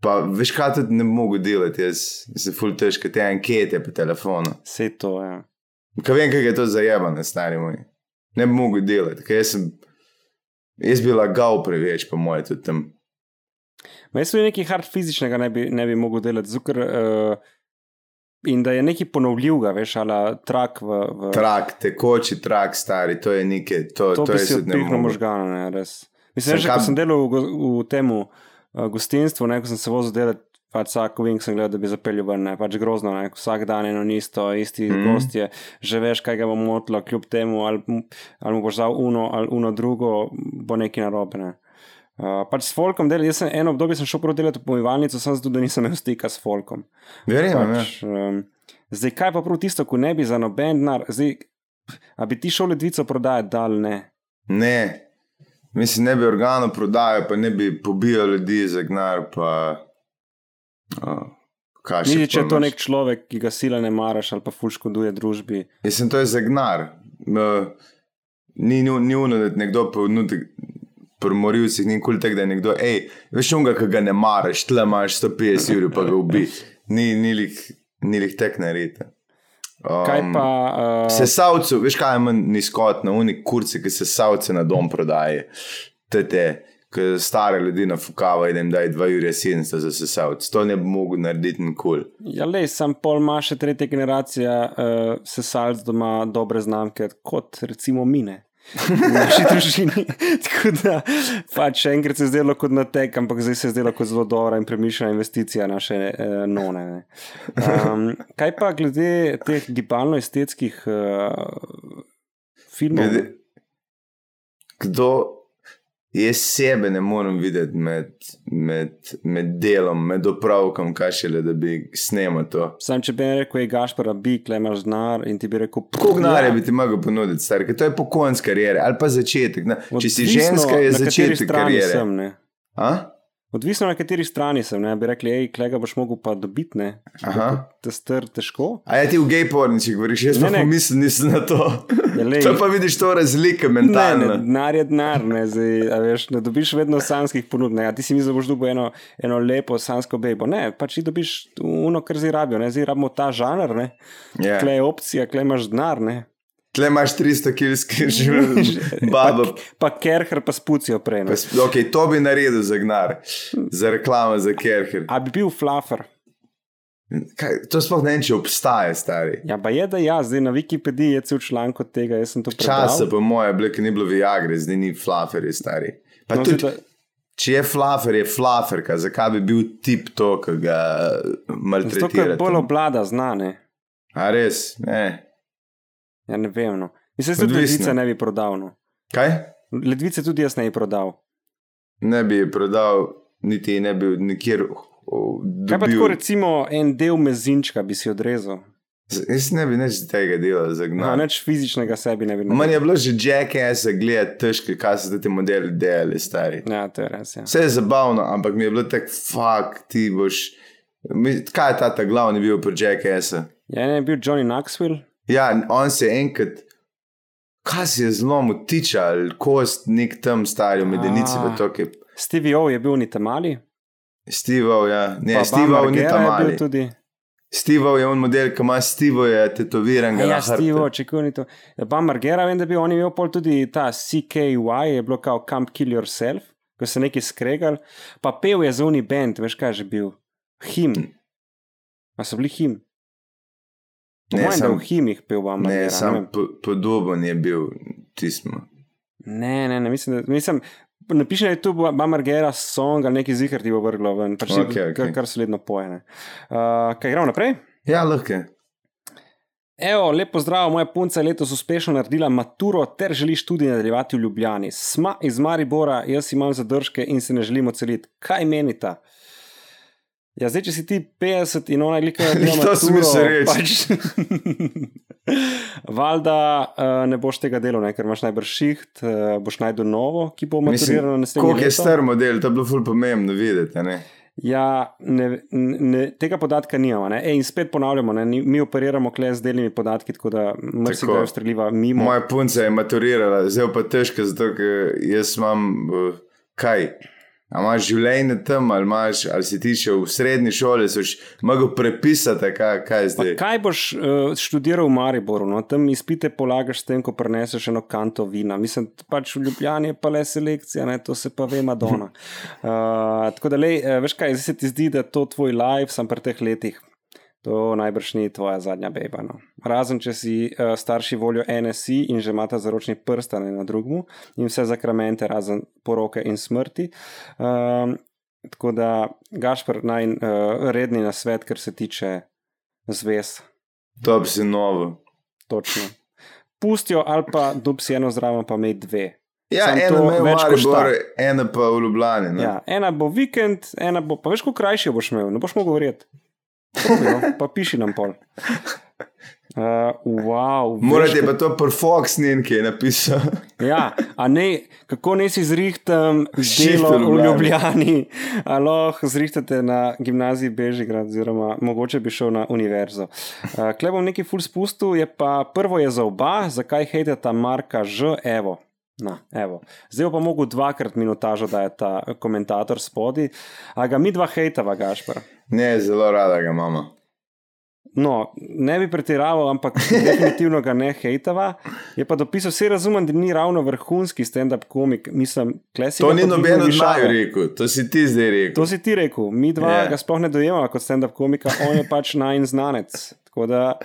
Pa veš, kaj tudi ne mogu delati, jaz se ful težko te ankete po telefonu. Vse to, ja. Kaj vem, kaj je to zajebano, stari moj. Ne bi mogel delati, ker jaz sem, jaz bi lagal preveč, po mojem, tudi tam. Ma jaz tudi nekaj hard fizičnega ne bi, ne bi mogel delati, zukr, uh, in da je nekaj ponovljivega, veš, ali trak v. v... Trak, tekoči trak, stari, to je nekaj, to, To to je ne odpihnil mogu. možgane, ne, res. Mislim, Sem že kam- sem delal v, v tem uh, gostinstvu, ne, ko sem se vozil delati, pač vsak vink sem gledal, da bi zapeljal ven, ne, pač grozno, ne, vsak dan eno in isto, isti mm. gostje, že veš, kaj ga bo motilo, kljub temu, ali, ali mu boš dal uno ali uno drugo, bo nekaj narobe. Ne. Uh, pač s folkom delati, jaz sem eno obdobje sem šel prav delati v pomivalnico, sem zato, da nisem imel stika s folkom. Verjamem, ja. Pač, um, zdaj, kaj pa prav tisto, ko ne bi za noben denar, zdaj, a bi ti šel ledvico prodajati, da ali ne? Ne, mislim, ne bi organo prodajal, pa ne bi pobijal ljudi za gnar. Pa, uh, kaj še Niti če je to nek človek, ki ga sila ne maraš ali pa ful škoduje družbi. Mislim, to je za gnar. Uh, ni ni ni uno, da ti nekdo ponudi. Pri morilcih ni kul tega, da je nekdo, hej, veš, unga, ki ga ne maraš, tle imaš 150 ur, pa ga ubi. Ni, ni lih, ni lih tek narediti. Um, Kaj pa, uh, Sesavcu, veš kaj je manj nizkotno, oni kurci, ki se savce na dom prodajajo. Te te, ki stare ljudi nafukavajo, da jim daj 2 ure 700 za sesavce. To ne bi mogel narediti nikoli. ja, le, sam pol ima še tretja generacija uh, sesalc doma dobre znamke, kot recimo mine. V naši družini. Tako da, pač enkrat se je zdelo kot natek, ampak zdaj se je zdelo kot zelo dobra in premišljena investicija naše uh, none. ne. Um, kaj pa glede teh gibalno-estetskih uh, filmov? Glede, kdo jaz sebe ne morem videti med, med, med delom, med opravkom, kaj šele, da bi snemal to. Sam če bi rekel, je Gašpar, bi klemaš denar in ti bi rekel, Koliko denarja ja, bi ti mogel ponuditi, star, ker to je po koncu karijere ali pa začetek. Ne? Če si ženska, je na začetek karijere. Sem. A? Odvisno na kateri strani sem, ne bi rekli, hej, klega boš mogel pa dobiti, ne. Aha. Te str težko. A ja, ti v gej pornici govoriš, jaz Ne, ne. pomislim nisem na to. Ja, lej. To pa vidiš to razlike Ne, mentalne. ne, denar je denar, ne, zdaj, a veš, ne dobiš vedno sanskih ponudb. Ne, a ti si misliš, da boš dobil eno, eno lepo sansko bebo. Ne, pač ti dobiš uno, kar zdaj rabijo, ne, zdaj rabimo ta žanr, ne. Ja. Kle je opcija, kle imaš denar, ne. Tle imaš 300 kilski življenj, babo. Pa kerher pa spucijo prej. Ne. Ok, to bi naredil za gnar, za reklamo za kerker. A bi bil flafer? Kaj, to sploh ne vem, če obstaja, stari. Ja, pa je, da ja, zdaj na Wikipediji je cel članek od tega, jaz sem to prebral. Časa po moje, bile, ki ni bilo Viagre, zdaj ni flafer, stari. Pa No, tudi, zdaj da- če je flafer, je flaferka, zakaj bi bil tip to, ki ga Zato, ker maltretira? bolj oblada znane. A res, ne. Ja, ne vem. No. Mislim, da tudi ledvice ne bi prodal. No. Kaj? Ledvice tudi jaz ne bi prodal. Ne bi prodal, niti ne bi nikjer o, Kaj pa dobil. tako, recimo, en del mezinčka bi si odrezal? Jaz ne bi nič tega delal, No. zagnal. Neč fizičnega sebi ne bi Meni naredil. je bilo že jackass gledati težke, kaj so ti modeli delali, stari. Ja, to je res. Ja. Vse je zabavno, ampak mi je bilo tako, fuck, ti boš. Kaj je ta, ta glavni bil pri jackassu? Ja, ne je bil Johnny Knoxville. Ja, on se je enkrat, kaj se je zlomil, tiča ali kost, nek tam stari, v medenici, Ah. v to, ki je Stevie O je bil ni tam mali. Steveov, ja, ne, pa Steveov Bam ni tam mali. Tudi. Steveov je on model, ki ima Steveov je tetoviran. Ja, Steve O, če kuni to. Bam Margera, vem, da bi on imel pol tudi ta CKY, je bilo kao Camp Kill Yourself, ko se neki skregal. Pa pel je za uni band, veš kaj že bil? Him. A so bili him? Ne, mojem, da sam- v himih pel Bam Ne. Ne, sam podoben je bil tismo. ne, ne, ne mislim, da, mislim napiši na YouTube Bam Margera song ali neki zihar ti bo vrglo ven, pač okay, okej. kar, kar sledno pojene. Uh, kaj gremo naprej? Ja, lahko. je. Evo, lepo zdrav, moja punca je letos uspešno naredila maturo ter želi študij nadaljevati v Ljubljani. Sma iz Maribora, jaz imam zadržke in se ne želimo celiti. Kaj menita? Ja, zdaj, če si ti 50 in ona na delo, To si mislil reči. Pač, Valjda uh, ne boš tega delal, ne, ker imaš najbrž šiht, uh, boš najdel novo, ki bo maturirano naslednje Koliko je star model, to je bilo ful pomembno videti. Ne? Ja, ne, ne, tega podatka nimamo. E, in spet ponavljamo, ne? mi operiramo kle z delnimi podatki, tako da marsikaj ustreliva mimo. Moja punca je maturirala, zdaj pa težko, zato ker jaz imam uh, kaj. A imaš življenje tam, ali, imaš, ali si ti še v srednji šoli, si mogel prepisati, kaj, kaj je Pa zdaj. kaj boš uh, študiral v Mariboru? No? Tam izpite polagaš s tem, ko preneseš eno kanto vina. Mislim, pač v Ljubljani je pa le selekcija, ne? to se pa ve Madonna. Uh, tako da, lej, uh, veš kaj, zdaj se ti zdi, da je to tvoj live, sem pri teh letih. To najbrž ni tvoja zadnja beba. No. Razen, če si uh, starši volijo NSI in že imata zaročni prstane na drugmu in vse zakramente, razen poroke in smrti. Um, tako da, Gašpr, naj uh, redni na svet, kar se tiče zvez. To bi si novo. Točno. Pustijo ali pa dub si eno zraven, pa imej dve. Ja, ena v več košta. Mariboru, ena pa v Ljubljani. ne. Ja, ena bo vikend, ena bo pa veš, kako krajši boš imel, ne boš mogel verjeti. Probi, no, pa piši nam pol. Uh, wow, veš, Morate pa to per Fox nekaj napisati. Ja, a ne, kako ne si zrihtam delo v Ljubljani. Ali lahko zrihtate na gimnaziji Bežigrad, oziroma mogoče bi šel na univerzo. Uh, Klej bom nekaj full spustil, je pa prvo je za oba, zakaj hejtata Marka Ž. Evo. Na, evo. Zdaj pa mogel dvakrat minutažo dati ta komentator spodaj, a ga mi dva hejtava, Gašpar. Ne, zelo rada ga imamo. No, ne bi pretiraval, ampak definitivno ga ne hejtava. Je pa dopisal, vse razumem, da ni ravno vrhunski stand-up komik. Mislim, klesi To ni noben od naju rekel, to si ti zdaj rekel. To si ti rekel, mi dva Ja. yeah. ga sploh ne dojemamo kot stand-up komika, on je pač najn znanec. Tako Da,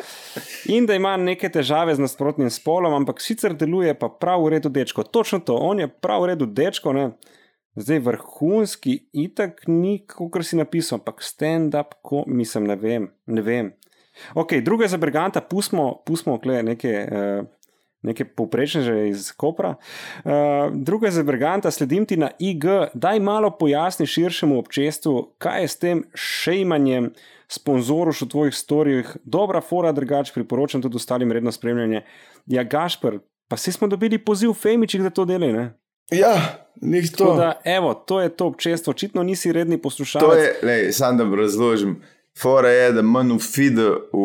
in da ima neke težave z nasprotnim spolom, ampak sicer deluje pa prav v redu dečko. Točno to, on je prav v redu dečko. Ne? Zdaj vrhunski, itak ni, kot si napisal, ampak stand-up, ko mislim, ne vem. Ne vem. Ok, druga za Berganta, pustimo, pustimo kle neke. Uh, Nekaj povprečne že iz Kopra. Uh, druga za Berganta, sledim ti na IG, daj malo pojasni širšemu občestvu, kaj je s tem šejmanjem sponzorov v tvojih storijih, dobra fora, drugače priporočam tudi ostalim redno spremljanje. Ja, Gašpr, pa si smo dobili poziv Femičih, da to delajo. ne? Ja, njih to. Tako da, evo, to je to občestvo, očitno nisi redni poslušalec. To je, lej, sam da razložim. Fora je, da manj v feedu, v,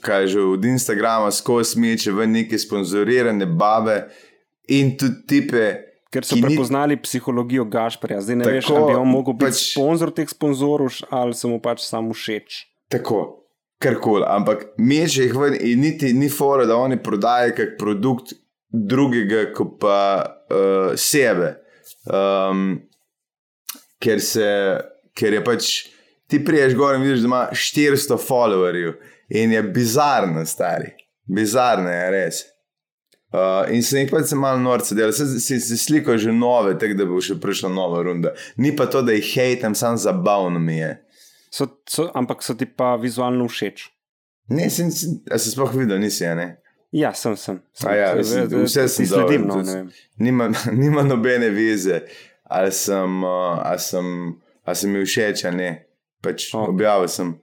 kaj že od Instagrama skozi smeče v neke sponzorirane babe in tudi tipe. Ker so ki ni- prepoznali psihologijo Gašparja, zdaj ne Tako, veš, ali bi on mogel biti pač- sponzor teh sponzorov ali se mu pač samo všeč. Tako, karkoli, ampak meče jih ven in niti ni fora, da oni prodajajo kak produkt drugega, kot pa uh, sebe. Um, ker, se, ker je pač ti priješ gor in vidiš, da ima 400 followerjev in je bizarno, stari. Bizarno je res. Uh, in se jih pač se malo norce dela, se, se, se slikajo že nove, tako da bo še prišla nova runda. Ni pa to, da jih hejtam, samo zabavno mi je. So, so, ampak so ti pa vizualno všeč. Ne, sem, sem, a si sploh videl, nisi, a ne? Ja, sem. sem, sem A ja, ve- vse sem sledim. No. Nima, nima nobene veze, ali sem, ali sem, ali sem mi všeč, ali ne. Pač Ok. objavil sem.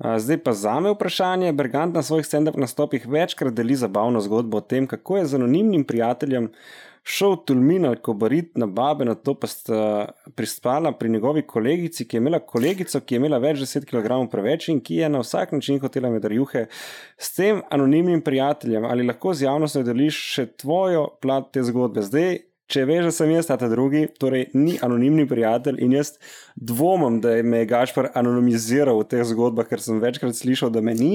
Zdaj pa za me vprašanje. Bergant na svojih stand-up nastopih večkrat deli zabavno zgodbo o tem, kako je z anonimnim prijateljem šel Tulmin ali Kobarit na babe, na to pa sta prispala pri njegovi kolegici, ki je imela kolegico, ki je imela več deset kg preveč in ki je na vsak način hotela med rjuhe. S tem anonimnim prijateljem ali lahko z javnostjo deliš še tvojo plat te zgodbe. Zdaj, če veš, da sem jaz ta drugi, torej ni anonimni prijatelj in jaz dvomim, da je me je Gašpar anonimiziral v teh zgodbah, ker sem večkrat slišal, da me ni.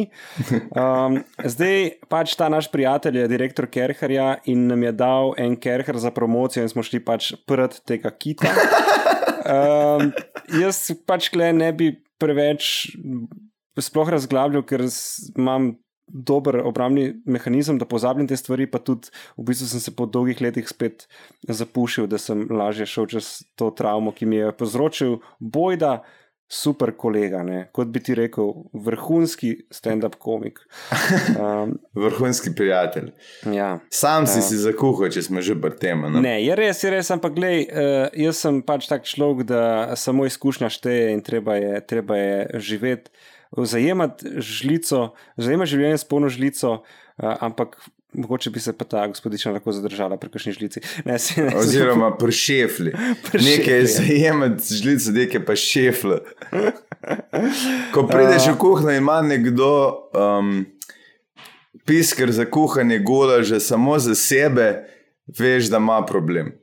Um, zdaj pač ta naš prijatelj je direktor Kerherja in nam je dal en Kerher za promocijo in smo šli pač pred tega kita. Um, jaz pač kle ne bi preveč sploh razglabljal, ker imam dober obrambni mehanizem, da pozabim te stvari, pa tudi v bistvu sem se po dolgih letih spet zapušil, da sem lažje šel čez to travmo, ki mi je povzročil bojda super kolega, ne? kot bi ti rekel, vrhunski stand-up komik. Um, Vrhunski prijatelj. ja. Sam si si zakuhal, če smo že pri tem. No? Ne, je res, je res, ampak glej, uh, jaz sem pač tak človek, da samo izkušnja šteje in treba je, treba je živeti, zajemati žlico, zajemati življenje s polno žlico, uh, ampak mogoče bi se pa ta gospodična lahko zadržala pri kakšni žlici. Ne, se, ne, Oziroma pri šefli. Nekaj šefli. zajemati žlico, nekaj pa šefla. Ko prideš v kuhinjo in ima nekdo um, pisker za kuhanje gola že samo za sebe, veš, da ima problem.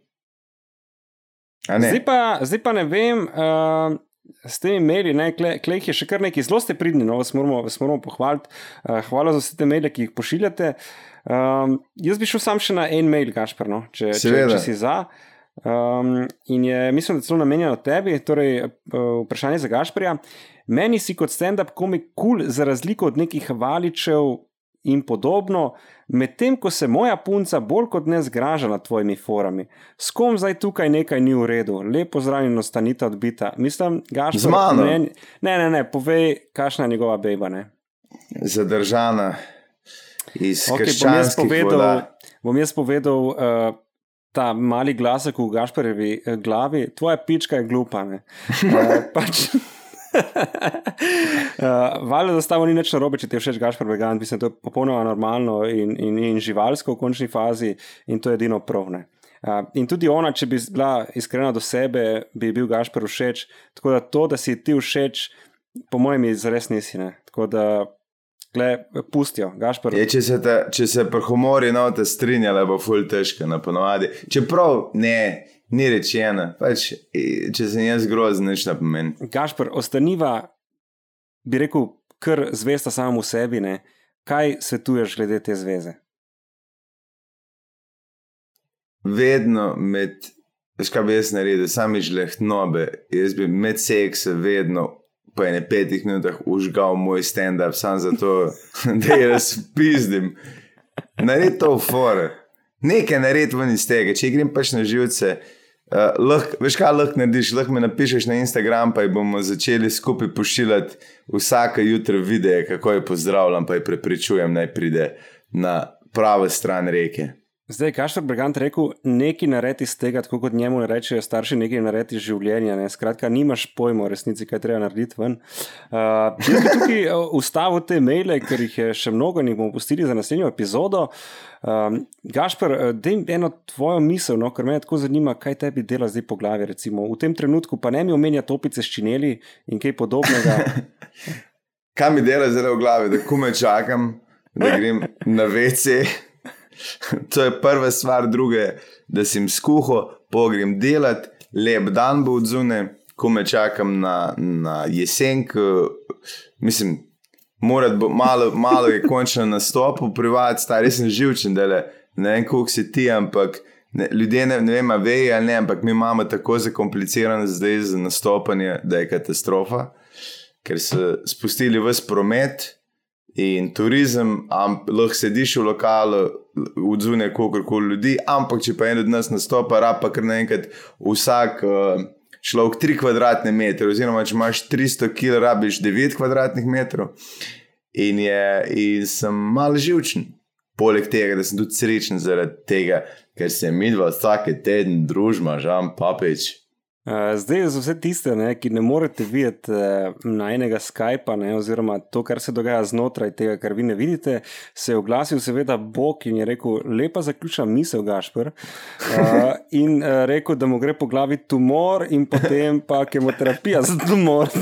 Zdaj pa, zdaj pa ne vem. Uh, S temi maili, klej je še kar nekaj, zelo ste pridni, no, vas moramo, vas moramo pohvaliti. Uh, hvala za vse te maile, ki jih pošiljate. Um, jaz bi šel sam še na en mail, Gašpr, no, če, če, Seveda. če si za. Um, in je, mislim, da celo namenjeno tebi, torej uh, vprašanje za Gašprija. Meni si kot stand-up komik kul, cool, za razliko od nekih valičev in podobno, medtem ko se moja punca bolj kot ne zgraža nad tvojimi forami. S kom zdaj tukaj nekaj ni v redu, lepo zranjeno stanita odbita. Mislim, Gašpr, Z mano? Ne, ne, ne, ne povej, kakšna je njegova beba. Ne? Zadržana iz Okay, bom jaz krščanskih povedal, voda. bom jaz povedal uh, ta mali glasek v Gašporjevi eh, glavi, tvoja pička je glupa. ne. Uh, pač, Uh, Valjda, da s tabo ni nič narobe, če ti všeč Gašpor vegan, mislim, to je popolnoma normalno in, in, in živalsko v končni fazi in to je edino pravne. Uh, in tudi ona, če bi bila iskrena do sebe, bi bil Gašpor všeč. Tako da to, da si ti všeč, po mojem, zares nisi. Ne? Tako da, gle, pustijo, Gašpor. Je, če se, te, če se pri humorju note strinjala, bo ful težko na ponovadi. Čeprav ne, ni rečeno, pač, eh, če sem jaz grozen, nič ne pomeni. Gašpor, ostaniva, bi rekel, kar zvesta samemu sebi. Ne? Kaj svetuješ glede te zveze? Vedno med, veš kaj bi jaz naredil, sami žlehtnobe, jaz bi med sekse vedno. Po ene petih minutah užgal moj stand-up, samo zato, da je razpizdim. Naredi to v fore. Nekaj naredi ven iz tega, če grem pač na živce. Uh, lahko, veš kaj lahko narediš, lahko me napišeš na Instagram, pa bomo začeli skupaj pošiljati vsake jutro videe, kako je pozdravljam, pa jih prepričujem, naj pride na pravo stran reke. Zdaj, Kašpor Brigant rekel, nekaj naredi iz tega, tako kot njemu rečejo starši, nekaj naredi iz življenja. Ne? Skratka, nimaš pojma, v resnici, kaj treba narediti ven. Uh, jaz bi tukaj uh, ustavil te maile, ker jih je še mnogo in jih bomo pustili za naslednjo epizodo. Um, Gašpor, uh, dej eno tvojo misel, no, ker me tako zanima, kaj tebi dela zdaj po glavi. Recimo. V tem trenutku pa ne mi omenja topice s čineli in kaj podobnega. Kaj mi dela zdaj v glavi, da kume čakam, da grem na WC. To je prva stvar, druga je, da sem skuho, pogrem delat, lep dan bo odzune, ko me čakam na, na jesen, ko, mislim, morat bo, malo, malo je končno nastopil, privat, stari sem živčen, da le, ne vem, koliko si ti, ampak ne, ljudje ne, ne vem, vejo ali ne, ampak mi imamo tako zakomplicirano zdaj za nastopanje, da je katastrofa, ker so spustili vse promet in turizem, amp, lahko sediš v lokalu, odzune kolikor ljudi, ampak če pa en od nas nastopa, rab pa kar naenkrat vsak uh, človek 3 kvadratne metre, oziroma če imaš 300 kg, rabiš 9 kvadratnih metrov. In, je, in sem mal živčen. Poleg tega, da sem tudi srečen zaradi tega, ker se mi dva vsake teden družba, žam papeč. Uh, zdaj, za vse tiste, ne, ki ne morete videti uh, najnega Skypa, ne, oziroma to, kar se dogaja znotraj tega, kar vi ne vidite, se je oglasil, seveda, Bog in je rekel: Lepa zaključna misel, Gašpr. Uh, in uh, rekel, da mu gre po glavi tumor, in potem pa kemoterapija za tumor.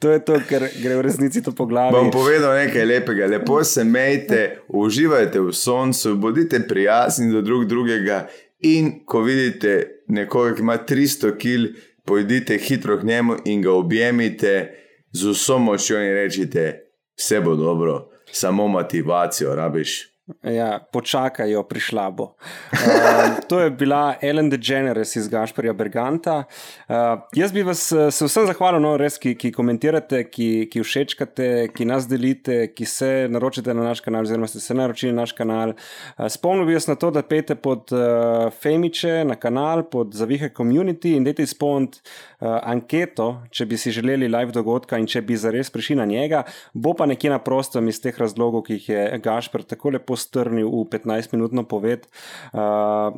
To je to, kar gre v resnici to po glavi. Bom povedal nekaj lepega. Lepo se mejte, uživajte v soncu, bodite prijazni do drug drugega. In ko vidite nekoga, ki ima 300 kg, pojdite hitro k njemu in ga objemite z vso močjo in rečete, vse bo dobro, samo motivacijo rabiš. Ja, počakajo, prišla bo. Uh, to je bila Ellen DeGeneres iz Gašporja Berganta. Uh, jaz bi vas eh, se vsem zahvalil, no, res, ki, ki komentirate, ki, ki všečkate, ki nas delite, ki se naročite na naš kanal, oziroma ste se naročili na naš kanal. Uh, spomnil bi vas na to, da pete pod uh, Femiče na kanal, pod Zavihe Community in dajte izpolniti anketo, če bi si želeli live dogodka in če bi zares prišli na njega. Bo pa nekje na prostem iz teh razlogov, ki jih je Gašpor tako lepo strnil v 15-minutno poved, uh,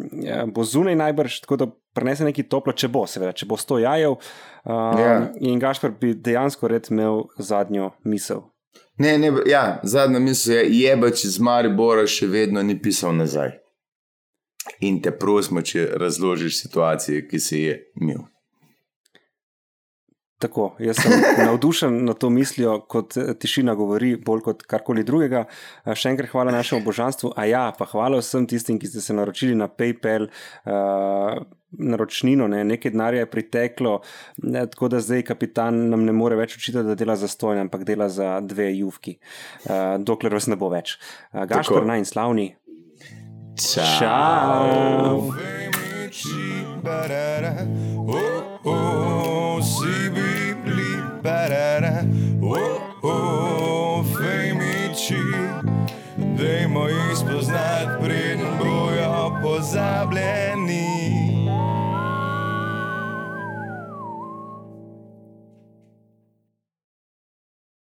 bo zunaj najbrž, tako da prenese nekaj toplo, če bo, seveda, če bo sto jajev. Uh, Ja. yeah. In Gašpor bi dejansko red imel zadnjo misel. Ne, ne, ja, zadnja misel je, jebač iz Maribora še vedno ni pisal nazaj. In te prosimo, če razložiš situacijo, ki si je imel. Tako, jaz sem navdušen na to mislijo, kot eh, tišina govori, bolj kot karkoli drugega. Eh, Še enkrat hvala našemu božanstvu, a ja, pa hvala vsem tistim, ki ste se naročili na PayPal. Uh, Naročnino, ne, nekaj denarja je priteklo, ne, tako da zdaj kapitan nam ne more več učiti, da dela za stojno, ampak dela za dve juvki, uh, dokler vas ne bo več. Uh, Gašpor, naj in slavni. Ciao. Femici, barara, oh, oh, perere, oh, oh, fejmiči, dajmo jih spoznati, preden bojo pozabljeni.